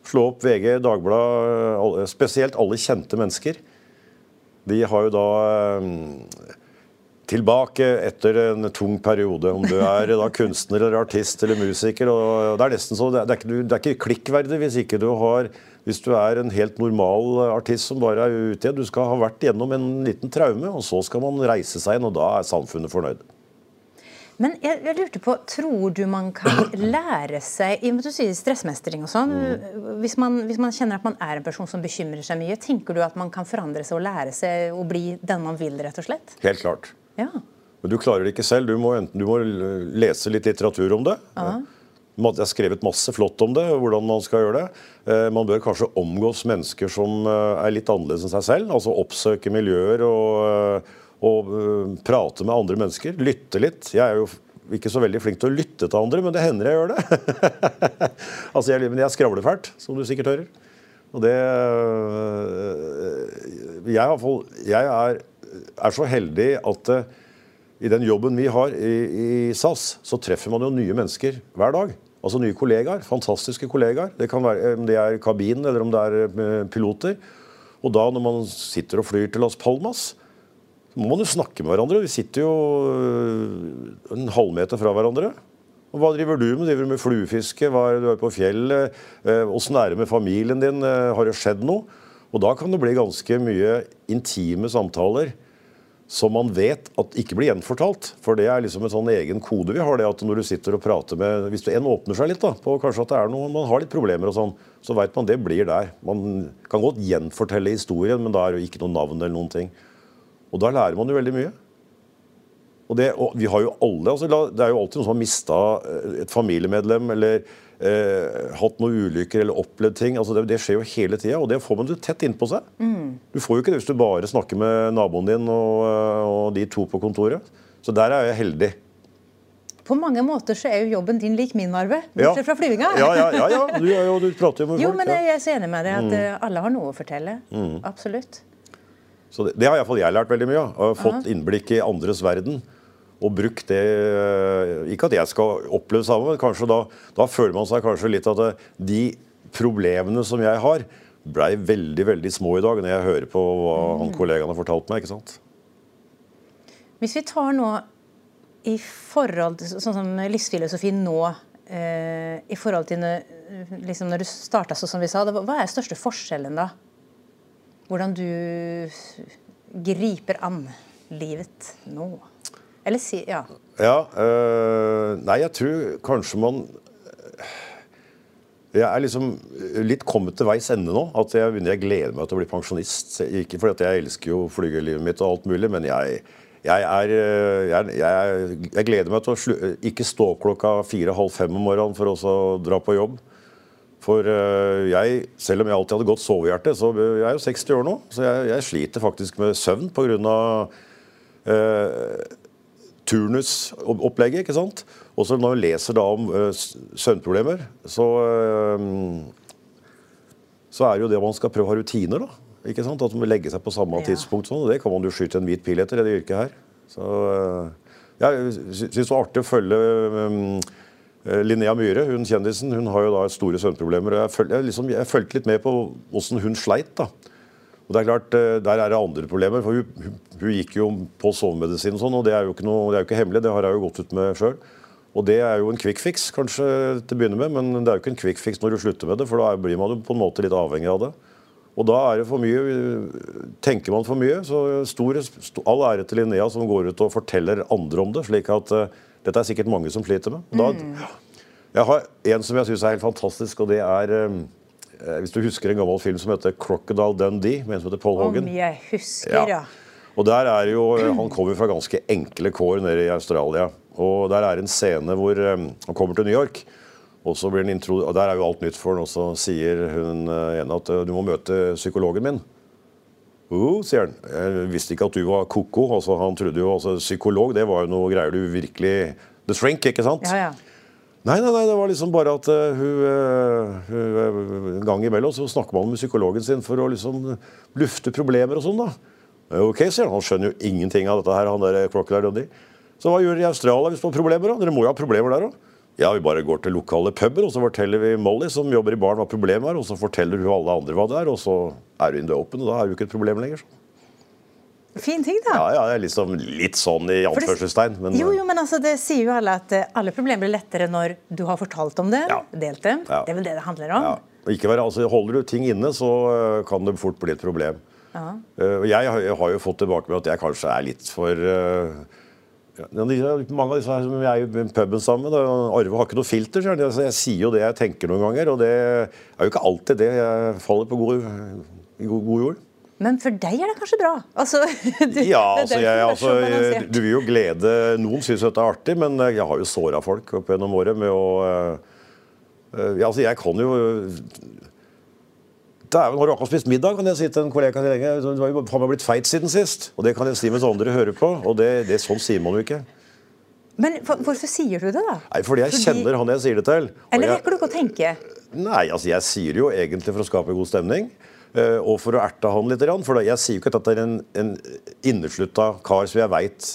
Slå opp VG, Dagbladet, spesielt alle kjente mennesker. De har jo da øh, tilbake etter en tung periode. Om du er da kunstner eller artist eller musiker. og Det er nesten så, det er ikke, det er ikke klikkverdig hvis ikke du har hvis du er en helt normal artist som bare er ute igjen. Du skal ha vært gjennom en liten traume, og så skal man reise seg igjen, og da er samfunnet fornøyd. Men jeg, jeg, lurte på, tror du man kan lære seg i du sier stressmestring og sånn, mm. hvis, man, hvis, man, kjenner at man er en person som bekymrer seg mye, tenker du at man kan forandre seg og lære seg å bli den man vil, rett og slett? Helt klart. Ja. Men du klarer det ikke selv. Du må, enten, du må lese litt litteratur om det. Ja. Jeg har skrevet masse flott om det, hvordan man skal gjøre det. Eh, man bør kanskje omgås mennesker som eh, er litt annerledes enn seg selv. Altså oppsøke miljøer og, eh, og prate med andre mennesker. Lytte litt. Jeg er jo ikke så veldig flink til å lytte til andre, men det hender jeg gjør det. altså jeg, men jeg skravler fælt, som du sikkert hører. Og det Jeg, jeg er er så heldig at i den jobben vi har i, i, SAS, så treffer man jo nye mennesker hver dag. Altså nye kollegaer. Fantastiske kollegaer. Det kan være om det er kabinen eller om det er piloter. Og da når man sitter og flyr til Las Palmas, må man jo snakke med hverandre. Vi sitter jo uh, en halvmeter fra hverandre. Og hva driver du med? Driver du med fluefiske? Hva er du er på fjellet? Åssen er det med familien din? Har det skjedd noe? Og da kan det bli ganske mye intime samtaler som man vet at ikke blir gjenfortalt. For det er liksom en sånn egen kode vi har. det at Når du sitter og prater med Hvis en åpner seg litt da, på kanskje at det er noe, man har litt problemer, og sånn, så veit man det blir der. Man kan godt gjenfortelle historien, men da er det jo ikke noe navn eller noen ting. Og da lærer man jo veldig mye. Og det, og vi har jo alle, altså, Det er jo alltid noen som har mista eh, et familiemedlem eller eh, hatt noen ulykker eller opplevd ting. altså Det, det skjer jo hele tida, og det får man jo tett innpå seg. Mm. Du får jo ikke det hvis du bare snakker med naboen din og, eh, og de to på kontoret. Så der er jeg heldig. På mange måter så er jo jobben din lik min, Arve. Bortsett fra flyvinga. Ja, ja, ja, ja. Du, jo, du prater jo med folk. Jo, men jeg er så enig med deg at mm. Eh, alle har noe å fortelle. Mm. Absolutt. Så Det, det har iallfall jeg lært veldig mye av. Og har fått innblikk i andres verden og brukt det eh, Ikke at jeg skal oppleve det samme, men kanskje da, da føler man seg kanskje litt at de problemene som jeg har, blei veldig veldig små i dag, når jeg hører på hva han mm. kollegaen har fortalt meg. ikke sant? Hvis vi tar nå i forhold til sånn som livsfilosofi nå, eh, i forhold til liksom når du starta sånn som vi sa, hva er største forskjellen da? Hvordan du griper an livet nå? Eller si Ja. ja øh, nei, jeg tror kanskje man jeg er liksom litt kommet til veis ende nå. at Jeg, jeg gleder meg til å bli pensjonist. Ikke fordi jeg elsker jo flygerlivet mitt og alt mulig, men jeg, jeg, er, øh, jeg, jeg gleder meg til å ikke stå opp klokka fire-halv fem om morgenen for å dra på jobb. For øh, jeg, selv om jeg alltid hadde godt sovehjerte, så jeg er jo 60 år nå, så jeg, sliter faktisk med søvn pga. Eh, turnusopplegget. ikke sant? Og så når jeg leser da om eh, søvnproblemer, så, eh, så er det jo det man skal prøve å ha rutiner. da. Ikke sant? At man vil legge seg på samme ja. tidspunkt. sånn, og Det kan man jo skyte en hvit pil etter, i det yrket her. Så uh, Jeg syns det var artig å følge um, Linnea Myhre, hun kjendisen, hun har jo da store søvnproblemer. Jeg, føl, jeg, liksom, jeg fulgte litt med på åssen hun sleit. da. Og det er klart, eh, Der er det andre problemer. for Hun, hun gikk jo på sovemedisin, og sånn, og det er, jo ikke noe, det er jo ikke hemmelig. Det har jeg jo gått ut med sjøl. Og det er jo en quick fix kanskje til å begynne med, men det er jo ikke en quick fix når du slutter med det, for da blir man jo på en måte litt avhengig av det. Og da er det for mye, tenker man for mye. Så stor, all ære til Linnea som går ut og forteller andre om det. slik at dette er sikkert mange som sliter med. Da, mm. Jeg har en som jeg syns er helt fantastisk, og det er um, Eh, hvis du husker en gammel film som heter 'Crocodile Dundee', med en som heter Paul Hogan? Om jeg husker, ja. Og der er jo, eh, Han kommer fra ganske enkle kår nede i Australia. Og Der er en scene hvor um, han kommer til New York. Og så blir han intro og Der er jo alt nytt for han, og så sier hun uh, at du må møte psykologen min. Uh, sier han. Jeg visste ikke at du var ko-ko. Altså, han trodde jo altså, Psykolog det var jo noe greier du virkelig The shrink, ikke sant? Ja, ja. Nei, nei, nei, det var liksom bare at uh, hun, uh, hun, En gang imellom så snakker man med psykologen sin for å liksom lufte problemer og sånn. da. Ok, sier han. Han skjønner jo ingenting av dette her. han der Crocodile Dundee. Så hva gjør dere i Australia hvis man har problemer? da? Dere må jo ha problemer der òg. Ja, vi bare går til lokale puber, og så forteller vi Molly, som jobber i baren, hva problemet er. Og så forteller hun alle andre hva det er, og så er hun døpen, og da er du ikke et problem lenger. Så. fin ting, da. Ja, ja, liksom litt sånn i anførselstegn. Men, jo, jo, men altså, det sier jo alle at eh, alle problemer blir lettere når du har fortalt om det, Ja. delt det. Ja. Det er vel det det handler om. ja, ikke være, altså, holder du ting inne, så øh, kan det fort bli et problem. Ja. jeg, har- jo fått tilbake med at jeg kanskje er litt for de- mange av disse her som jeg er i puben sammen med, Arve har ikke noe filter. sier han. Jeg sier jo det jeg tenker noen ganger, og det er jo ikke alltid det jeg faller på god, i god, god jord. Men for deg er det kanskje bra? Altså, du, Ja, altså, jeg, du altså, jeg, du vil jo glede Noen syns dette er artig, men jeg har jo såra folk opp gjennom året med å uh, uh, ja, altså, Jeg kan jo Dæven, har du akkurat spist middag? kan jeg si til en kollega lenge. Du har jo faen blitt feit siden sist. Og det kan jeg si mens andre hører på. Og det, det sånn sier man jo ikke. Men for, hvorfor sier du det, da? Nei, Fordi jeg kjenner han jeg sier det til. Eller rekker du ikke å tenke? Nei, altså jeg sier det jo egentlig for å skape god stemning. eh, Og for å erte han litt. For jeg sier jo ikke at dette er en, en inneslutta kar som jeg veit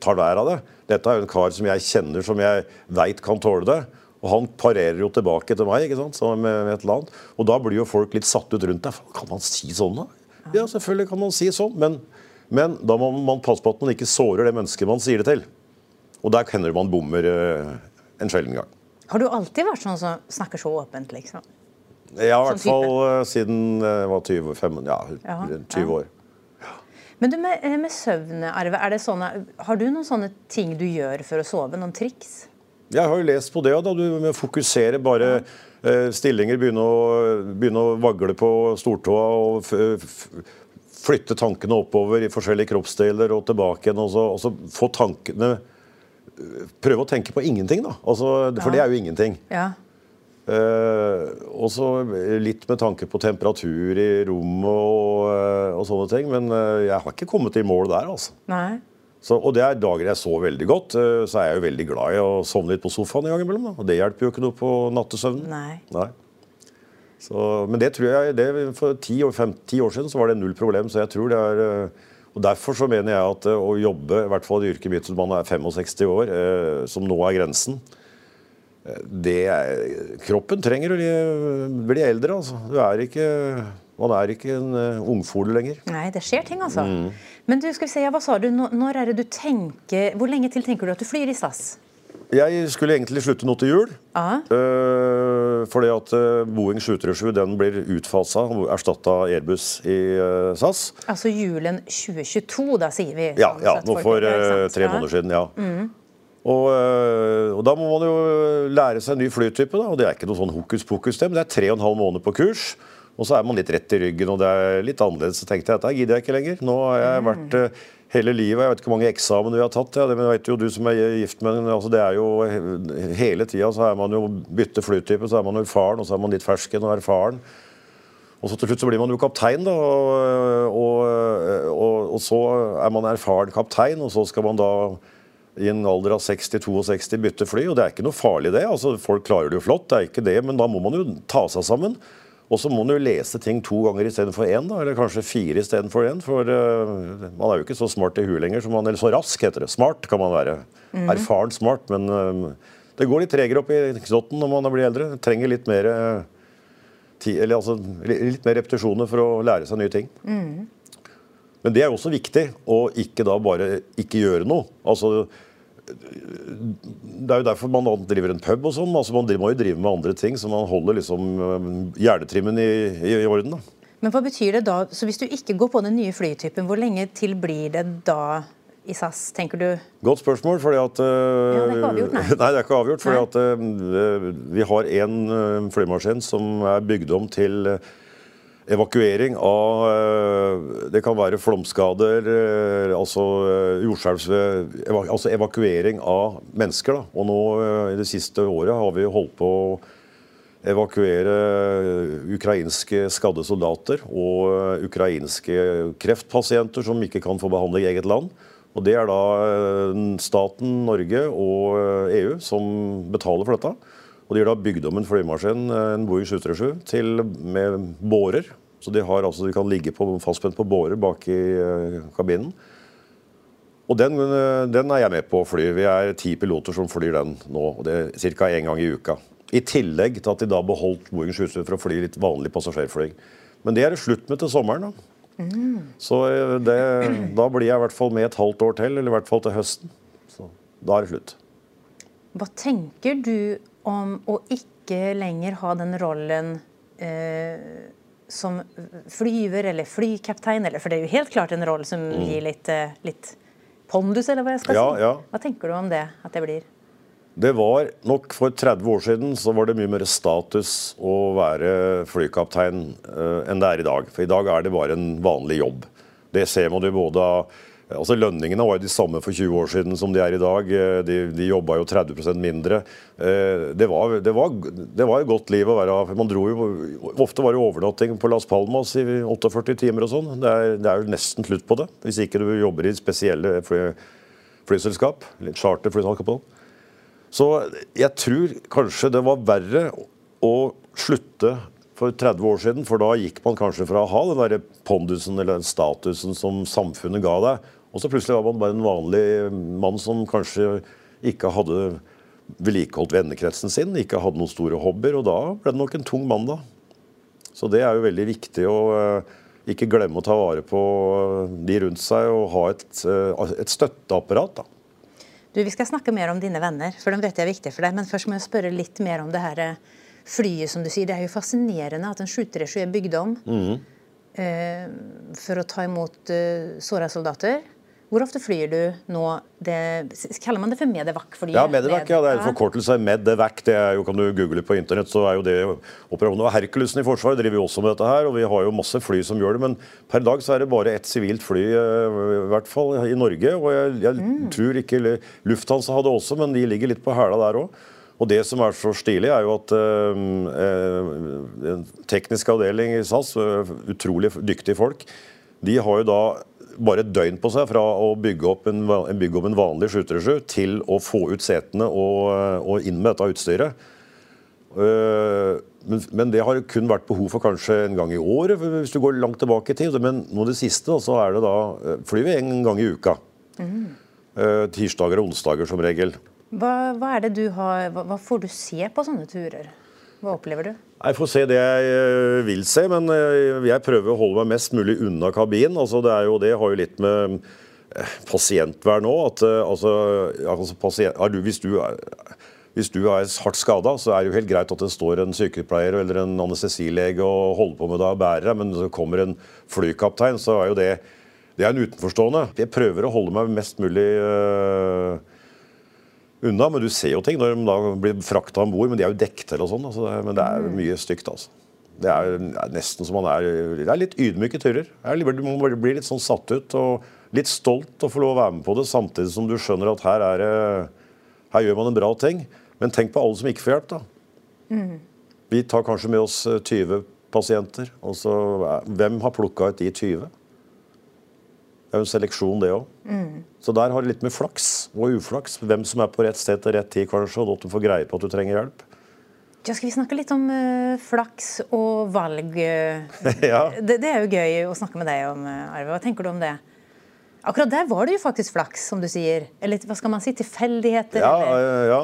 tar vær av det. Dette er jo en kar som jeg kjenner, som jeg veit kan tåle det. Og han parerer jo tilbake til meg ikke sant, sammen med, med et eller annet. Og da blir jo folk litt satt ut rundt deg. Kan man si sånn, da? Ja, selvfølgelig kan man si sånn, men, men da må man passe på at man ikke sårer det mennesket man sier det til. Og der hender det man bommer eh, en sjelden gang. Har du alltid vært sånn som snakker så åpent, liksom? Har i hvert fall eh, siden jeg var 20, 5, ja, Jaha, 20 ja. år. Men du, med, med søvnearve, er det sånne, har du noen sånne ting du gjør for å sove? Noen triks? Jeg har jo lest på det, da du fokuserer bare eh, stillinger, begynne å, begynne å vagle på stortåa og flytte tankene oppover i forskjellige kroppsdeler og tilbake igjen. Og så, og så få tankene Prøve å tenke på ingenting, da. Altså, for Ja. det er jo ingenting. Ja. Uh, og så litt med tanke på temperatur i rommet og, eh, og sånne ting. Men eh, jeg har ikke kommet i mål der, altså. Nei. Så, og det er dager jeg sover veldig godt, eh, så er jeg jo veldig glad i å sovne litt på sofaen en gang imellom. Da. Og det hjelper jo ikke noe på nattesøvnen. Nei. Så, men det tror jeg det, For ti år, fem, ti år siden så var det null problem. så jeg tror det er... eh, og Derfor så mener jeg at eh, å jobbe, i hvert fall i yrket mitt til man er 65 år, som nå er grensen det er, Kroppen trenger å bli, bli eldre. altså. Du er ikke, man er ikke en uh, ungfole lenger. Nei, det skjer ting, altså. Mm. Men du, skal vi se, ja, hva sa du? Når, er det du tenker Hvor lenge til tenker du at du flyr i SAS? Jeg skulle egentlig slutte nå til jul. Eh, fordi at eh, Boeing 737 den blir utfasa og erstatta Airbus i uh, SAS. Altså julen 2022, da sier vi. Ja, sånn ja nå for sant? tre måneder siden. ja. Og, eh, og Da må man jo lære seg en ny flytype. da, og Det er ikke noe sånn hokus pokus. det, Men det er tre og en halv måned på kurs. Og så er man litt rett i ryggen, og det er litt annerledes. Så tenkte jeg dette gidder jeg ikke lenger. Nå har jeg vært eh, hele livet, jeg vet ikke hvor mange eksamen vi har tatt, ja, det vet jo du som er gift med altså det er jo Hele tida så er man jo bytte flytype, så er man jo faren, og så er man litt fersken og erfaren. Og så til slutt så blir man jo kaptein, da. Og, og, og, og så er man erfaren kaptein, og så skal man da i en alder av 60-62 bytte fly. Og det er ikke noe farlig, det. altså Folk klarer det jo flott, det er ikke det, men da må man jo ta seg sammen. Og så må man jo lese ting to ganger istedenfor én, da, eller kanskje fire istedenfor én. For uh, man er jo ikke så smart i huet lenger, som man, eller så rask heter det. Smart kan man være. Erfaren smart, men uh, det går litt tregere opp i knotten når man blir eldre. Trenger litt mer eh, ti, eller altså, litt mer repetisjoner for å lære seg nye ting. Men det er jo også viktig å ikke da bare ikke gjøre noe. Altså, det er jo derfor man driver en pub og sånn. Altså, man må jo drive med andre ting, så man holder liksom øh, hjernetrimmen i, i, i orden. da. Men hva betyr det da? Så hvis du ikke går på den nye flytypen, hvor lenge til blir det da i SAS, tenker du? Godt spørsmål, fordi at uh, Ja, det er ikke avgjort, nei. nei, det er ikke avgjort, fordi Nei. at uh, vi har en flymaskin som er bygd om til øh, evakuering av øh, Det kan være flomskader, øh, altså jordskjelv Altså evakuering av mennesker. da. Og nå i det siste året har vi holdt på å evakuere ukrainske skadde soldater og ukrainske kreftpasienter som ikke kan få behandling i eget land. Og Det er da staten Norge og EU som betaler for dette. Og De har da bygd om en flymaskin, en Boeing 737, til, med bårer. Så de, altså, de kan ligge på, fastspent på bårer bak i uh, kabinen. Og den, øh, den er jeg med på å fly. Vi er ti piloter som flyr den nå. og det er Ca. én gang i uka. I tillegg til at de da beholdt Boeing 737 for å fly litt vanlig passasjerfly. Men det er det slutt med til sommeren. da. Mm. Så eh, det, da blir jeg i hvert fall med et halvt år til, eller i hvert fall til høsten. Så da er det slutt. Hva tenker du om å ikke lenger ha den rollen eh, som flyver eller flykaptein, eller, for det er jo helt klart en rolle som mm. gir litt, eh, litt, pondus, eller hva jeg skal ja, si. Ja. Hva tenker du om det, at det blir? Det var nok For 30 år siden så var det mye mer status å være flykaptein uh, enn det er i dag. For i dag er det bare en vanlig jobb. Det ser man jo både av Altså Lønningene var jo de samme for 20 år siden som de er i dag. Eh, de, de jobba jo 30% mindre. Eh, det var, det, var, det var, et godt liv å være Man dro jo, Ofte var det overnatting på Las Palmas i 48 timer og sånn. Det, det, er jo nesten slutt på det, hvis ikke du jobber i spesielle fly, flyselskap. Charterflyselskap. Så jeg tror kanskje det var verre å slutte for 30 år siden, for da gikk man kanskje fra å ha den der pondusen eller den statusen som samfunnet ga deg, og så plutselig var man bare en vanlig mann som kanskje ikke hadde vedlikeholdt vennekretsen sin, ikke hadde noen store hobbyer, og da ble det nok en tung mann, da. Så det er jo veldig viktig å uh, ikke glemme å ta vare på eh, de rundt seg og ha et, uh, et støtteapparat. da. Du, Vi skal snakke mer om dine venner, for de vet jeg er viktig for deg. Men først må jeg spørre litt mer om det her flyet, som du sier. Det er jo fascinerende at en 737 er bygd om mm. uh, for å ta imot såra soldater. Hvor ofte flyr du nå? Det, kaller man det for Medevac? Ja, Medevac, ja, det er en forkortelse. Medevac, det er jo, kan du google på internett, så er jo det operasjonen. Og Herkulesen i Forsvaret driver jo også med dette her, og vi har jo masse fly som gjør det. Men per dag så er det bare ett sivilt fly, eh, i hvert fall i Norge. Og jeg, jeg mm. tror ikke Lufthansa hadde også, men de ligger litt på hæla der òg. Og Det som er så stilig, er jo at øh, teknisk avdeling i SAS, utrolig dyktige folk, de har jo da bare et døgn på seg fra å bygge opp en, bygge opp en vanlig 737 til å få ut setene og, og inn med dette utstyret. Uh, men, men, det har kun vært behov for kanskje en gang i året, hvis du går langt tilbake i tid. Men nå det siste så er det da eh, flyr vi en gang i uka. Mm. Uh, tirsdager og onsdager som regel. Hva, hva, er det du har, hva, hva får du se på sånne turer? Hva opplever du? Jeg får se det jeg eh, vil se, men eh, jeg prøver å holde meg mest mulig unna kabinen. Altså, det, jo, det har jo litt med eh, pasientvern òg. Altså, altså pasient, hvis, du er, hvis, du er, hardt skada, så er det jo helt greit at det står en sykepleier eller en anestesilege og holder på med deg og bærer deg, men det kommer en flykaptein, så er jo det det er en utenforstående. Jeg prøver å holde meg mest mulig øh, unna. Men du ser jo ting når de da blir frakta om bord. Men de er jo dekket eller sånn. Altså, men det er mye stygt, altså. Det er, nesten som man er Det er litt ydmyke turer. Man blir litt sånn satt ut og litt stolt å få lov å være med på det, samtidig som du skjønner at her, er, her gjør man en bra ting. Men tenk på alle som ikke får hjelp, da. Mm. Vi tar kanskje med oss 20 eh, pasienter. og så Hvem har plukka ut de 20? Det er jo en seleksjon, det òg. Mm. Så der har det litt med flaks og uflaks. Hvem som er på rett sted til rett tid, kanskje, og at du får greie på at du trenger hjelp. Ja, skal vi snakke litt om uh, flaks og valg? ja. det, det, er jo gøy å snakke med deg om, eh, Arve. Hva tenker du om det? Akkurat der var det jo faktisk flaks, som du sier. Eller hva skal man si? Tilfeldigheter? Ja, eller? ja.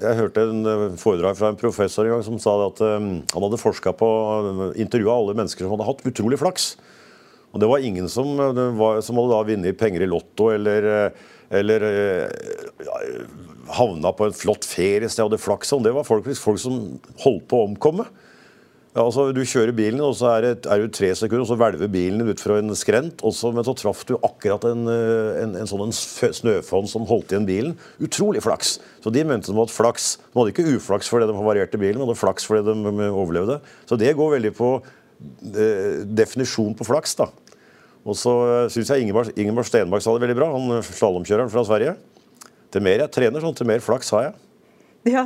Jeg hørte en foredrag fra en professor en gang som sa at han hadde forska på intervjua alle mennesker som hadde hatt utrolig flaks. Og det var ingen som, var, som hadde da vunnet penger i Lotto eller, eller ja, havna på en flott feriested og hadde flaks. Det var folk, folk som holdt på å omkomme. Ja, altså, du kjører bilen, og så er, det, er du tre sekunder, og så hvelver bilen ut fra en skrent. Også, men så traff du akkurat en, en, en sånn snøfonn som holdt igjen bilen. Utrolig flaks. Så de mente de hadde flaks. De hadde ikke uflaks fordi de havarerte bilen, de hadde flaks fordi de overlevde. Så det går veldig på Eh, definisjon på flaks. da. Og så eh, syns jeg Ingeborg, Ingeborg Stenmark sa det veldig bra, han eh, slalåmkjøreren fra Sverige. Til mer jeg trener, sånn, til mer flaks har jeg. Ja,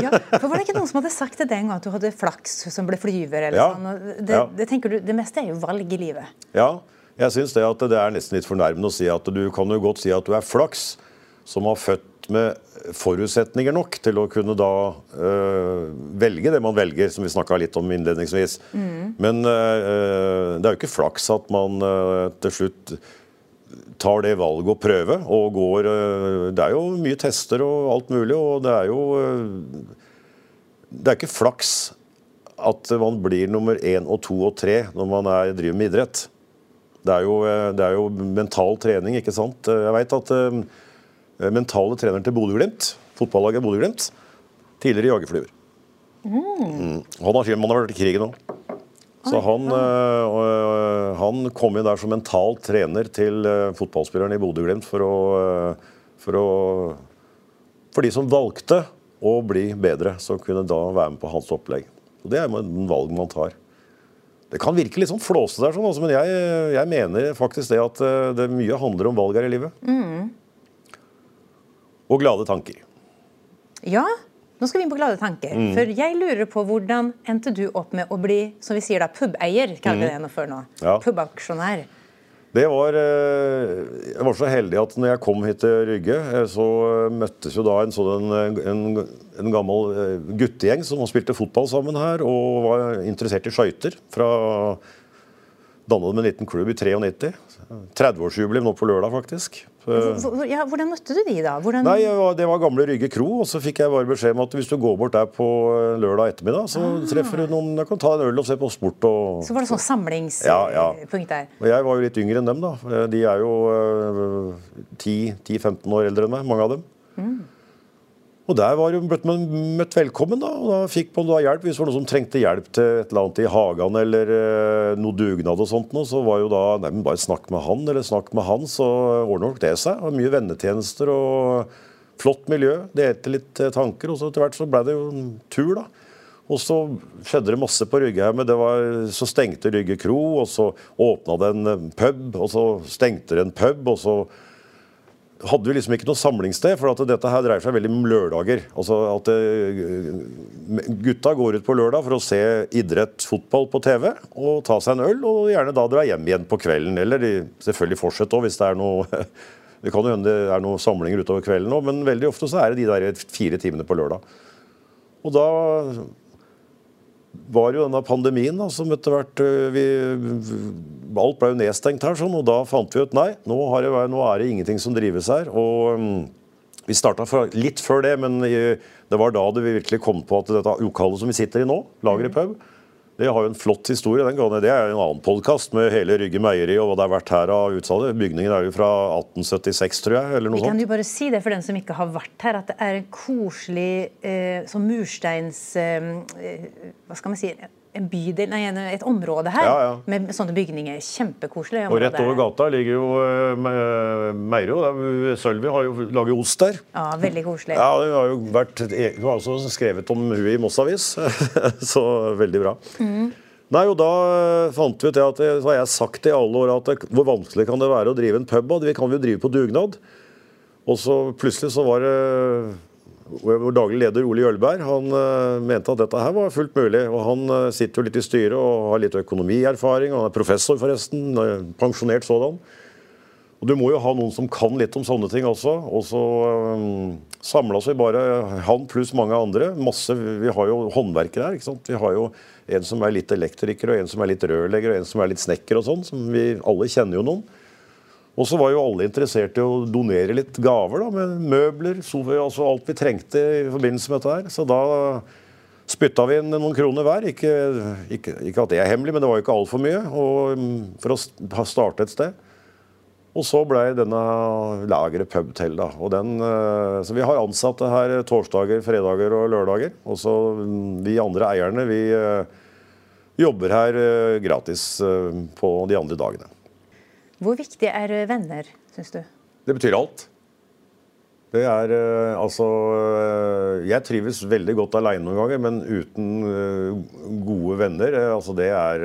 ja, for Var det ikke noen som hadde sagt til den gang at du hadde flaks som ble flyver? eller ja, sånn? Det, ja. det, tenker du, det meste er jo valg i livet. Ja, jeg syns det, at det er nesten litt fornærmende å si at du kan jo godt si at du er flaks som har født med forutsetninger nok til å kunne da øh, velge det man velger, som vi snakka litt om innledningsvis. Mm. Men øh, det er jo ikke flaks at man øh, til slutt tar det valget å prøve og går Det er jo mye tester og alt mulig, og det er jo Det er ikke flaks at man blir nummer én og to og tre når man er, driver med idrett. Det er, jo, det er jo mental trening, ikke sant. Jeg veit at mentale treneren til Bodø-Glimt, fotballaget Bodø-Glimt, tidligere jagerflyver. Mm. Han har man har vært i krigen òg. Så han, øh, han, kom inn der som mental trener til fotballspillerne i Bodø-Glimt for, for, for de som valgte å bli bedre, så kunne da være med på hans opplegg. Og Det er den valg man tar. Det kan virke litt sånn flåsete sånn, altså, men jeg, jeg, mener faktisk det at det mye handler om valg her i livet. Mm. Og glade tanker. Ja, nå skal vi inn på glade tanker. Mm. For jeg lurer på hvordan endte du opp med å bli som vi sier da, pubeier? kaller vi mm. det nå før nå. Ja. Pubaksjonær. Det var, eh, Jeg var så heldig at når jeg kom hit til Rygge, eh, så møttes jo da en, sånn, en, en gammel guttegjeng som spilte fotball sammen her, og var interessert i skøyter. Fra dannet med en liten klubb i 93. 30-årsjubileum nå på lørdag, faktisk. Ja, hvordan møtte du de, da? Hvordan... Nei, Det var gamle Rygge kro. Og så fikk jeg bare beskjed om at hvis du går bort der på eh, lørdag ettermiddag, så ah. treffer du noen Jeg kan ta en øl og se på sport. Og... Så var det sånn samlingspunkt ja, ja. der? Og jeg var jo litt yngre enn dem, da. Eh, de er jo 10-15 eh, år eldre enn meg, mange av dem. Mm. Og Der var man møtt, velkommen, da. og da fikk man da hjelp hvis det var noen som trengte hjelp til et eller annet i hagen eller eh, noe dugnad og sånt. Noe, så var jo da nei, bare snakk med han, eller snakk med han, så ordner nok det seg. Og mye vennetjenester og flott miljø. Delte litt eh, tanker. Og så etter hvert så ble det jo en tur, da. Og så skjedde det masse på Rygge her, så stengte Rygge kro, og så åpna det en eh, pub, og så stengte det en pub, og så hadde vi liksom ikke noe samlingssted, for at dette her dreier seg veldig om lørdager. Altså at eh, Gutta går ut på lørdag for å se idrett, fotball på TV og ta seg en øl, og gjerne da dra hjem igjen på kvelden. Eller de selvfølgelig fortsette òg, hvis det er noe Det kan jo hende det er noen samlinger utover kvelden òg, men veldig ofte så er det de der fire timene på lørdag. Og da var jo denne pandemien da, som etter hvert øh, vi, Alt ble jo nedstengt her, sånn, og da fant vi ut nei, nå, det, nå er det ingenting som drives her. og um, Vi starta litt før det, men det var da det vi virkelig kom på at dette lokalet som vi sitter i nå, Lager i pub, det har jo en flott historie. den gangen. Det er en annen podkast med hele Rygge meieri og hva det har vært her av utsalg. Bygningen er jo fra 1876, tror jeg. eller noe sånt. Vi kan jo bare si det for den som ikke har vært her, at det er en koselig eh, sånn mursteins... Eh, eh hva skal man si? En bydel, nei, et område her ja, ja. med sånne bygninger. Kjempekoselig. Og rett over gata ligger jo uh, Meiro. Sølvi har jo laget ost der. Ja, veldig koselig. Ja, Hun har jo vært, hun har også skrevet om hun i Moss Avis, så veldig bra. Mm. Nei, og Da fant vi ut at, så har jeg sagt i alle år at hvor vanskelig kan det være å drive en pub? Vi kan jo drive på dugnad. Og så plutselig så var det vår daglig leder Ole Jølberg han uh, mente at dette her var fullt mulig. og Han uh, sitter jo litt i styret og har litt økonomierfaring. Han er professor, forresten. Uh, pensjonert sådan. Og Du må jo ha noen som kan litt om sånne ting også. Og så um, samla vi bare han pluss mange andre. Masse, Vi har jo håndverkere her. ikke sant? Vi har jo en som er litt elektriker, og en som er litt rørlegger, og en som er litt snekker og sånn. som vi Alle kjenner jo noen. Og så var jo alle interessert i å donere litt gaver, da, med møbler, sofa, altså alt vi trengte i forbindelse med dette her. Så da spytta vi inn noen kroner hver. Ikke, ikke, ikke at det er hemmelig, men det var jo ikke altfor mye og, mm, for å starte et sted. Og så blei denne lageret pub til. da. Og den, eh, så vi har ansatte her torsdager, fredager og lørdager. Og så mm, vi andre eierne, vi eh, jobber her eh, gratis på de andre dagene. Hvor viktig er venner, syns du? Det betyr alt. Det er uh, altså uh, Jeg trives veldig godt aleine noen ganger, men uten gode venner altså det, er,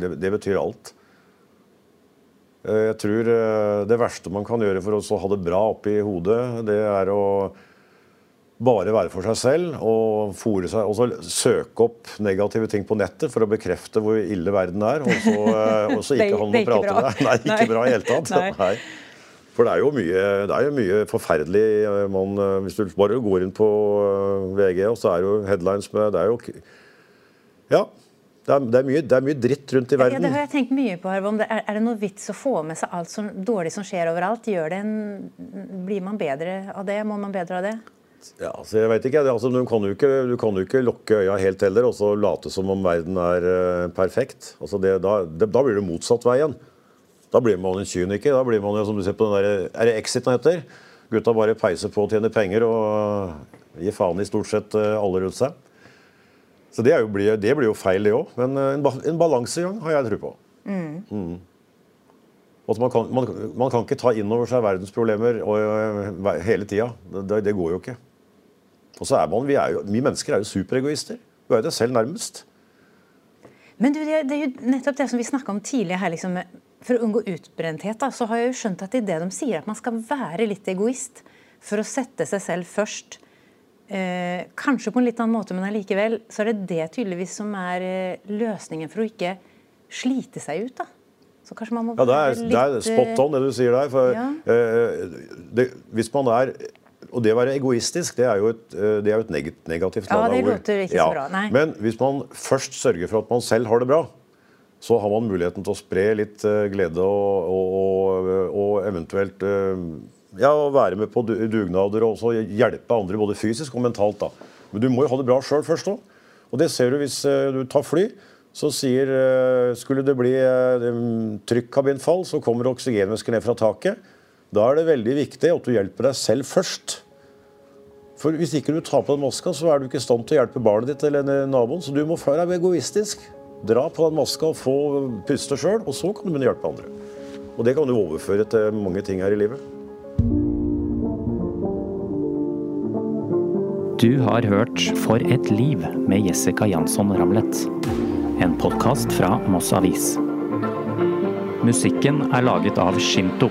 det, det betyr alt. Jeg tror det verste man kan gjøre for å ha det bra oppi hodet, det er å bare være for seg selv og seg, og søke opp negative ting på nettet for å bekrefte hvor ille verden er, og så, eh, og så ikke ha noe å prate med. Nei, ikke Nei. bra i hele tatt. Nei. For det er jo mye, det er jo mye forferdelig eh, man, eh, Hvis du bare går inn på VG, og så er jo headlines med Det er jo Ja. Det er, det, er mye, det er, mye, dritt rundt i verden. Ja, det har jeg tenkt mye på. her. Er, er, det noe vits å få med seg alt som dårlig som skjer overalt? En, blir man bedre av det? Må man bedre av det? Ja, altså jeg vet ikke, altså, du, kan ikke, du kan jo ikke lukke øya helt heller og så late som om verden er uh, perfekt. Altså det, da, det, da, blir det motsatt vei igjen. Da blir man en kyniker. Da blir man jo, som du ser på den der, Er det Exit den heter? Gutta bare peiser på og tjener penger og gir faen i stort sett uh, alle rundt seg. Så det, jo, det blir jo feil, det òg. Men uh, en, en balansegang har jeg tro på. Mm. Mm. Altså man, kan, man, man, kan, ikke ta inn over seg verdens problemer og, hele tida. Det, det, går jo ikke. Og så er man, Vi, er jo, vi mennesker er jo superegoister. Vi er jo det selv nærmest. Men du, det, er jo nettopp det som vi snakka om tidligere her. Liksom, for å unngå utbrenthet, da, så har jeg jo skjønt at det er det de sier, at man skal være litt egoist for å sette seg selv først. Eh, kanskje på en litt annen måte, men allikevel så er det det tydeligvis som er eh, løsningen for å ikke slite seg ut. da. Så kanskje man må ja, det er, litt... det er spot on det du sier der. For, ja. eh, det, hvis man er og det å være egoistisk det er jo et, eh, det er jo et negativt Ja, det låter ikke så bra, nei. Men hvis man først sørger for at man selv har det bra, så har man muligheten til å spre litt uh, glede og, og, og, eventuelt uh, ja, være med på dugnader og også hjelpe andre både fysisk og mentalt. da. Men du må jo ha det bra sjøl først òg. Og det ser du hvis du tar fly. Så sier Skulle det bli trykkabinfall, så kommer oksygenvæske ned fra taket. Da er det veldig viktig at du hjelper deg selv først. For Hvis ikke du tar på den maska, så er du ikke i stand til å hjelpe barnet ditt eller naboen. Så du må være egoistisk. Dra på den maska og få puste sjøl, og så kan du begynne å hjelpe andre. Og det kan du overføre til mange ting her i livet. Du har hørt For et liv med Jessica Jansson Ramlet. En podkast fra Moss Avis. Musikken er laget av Shinto.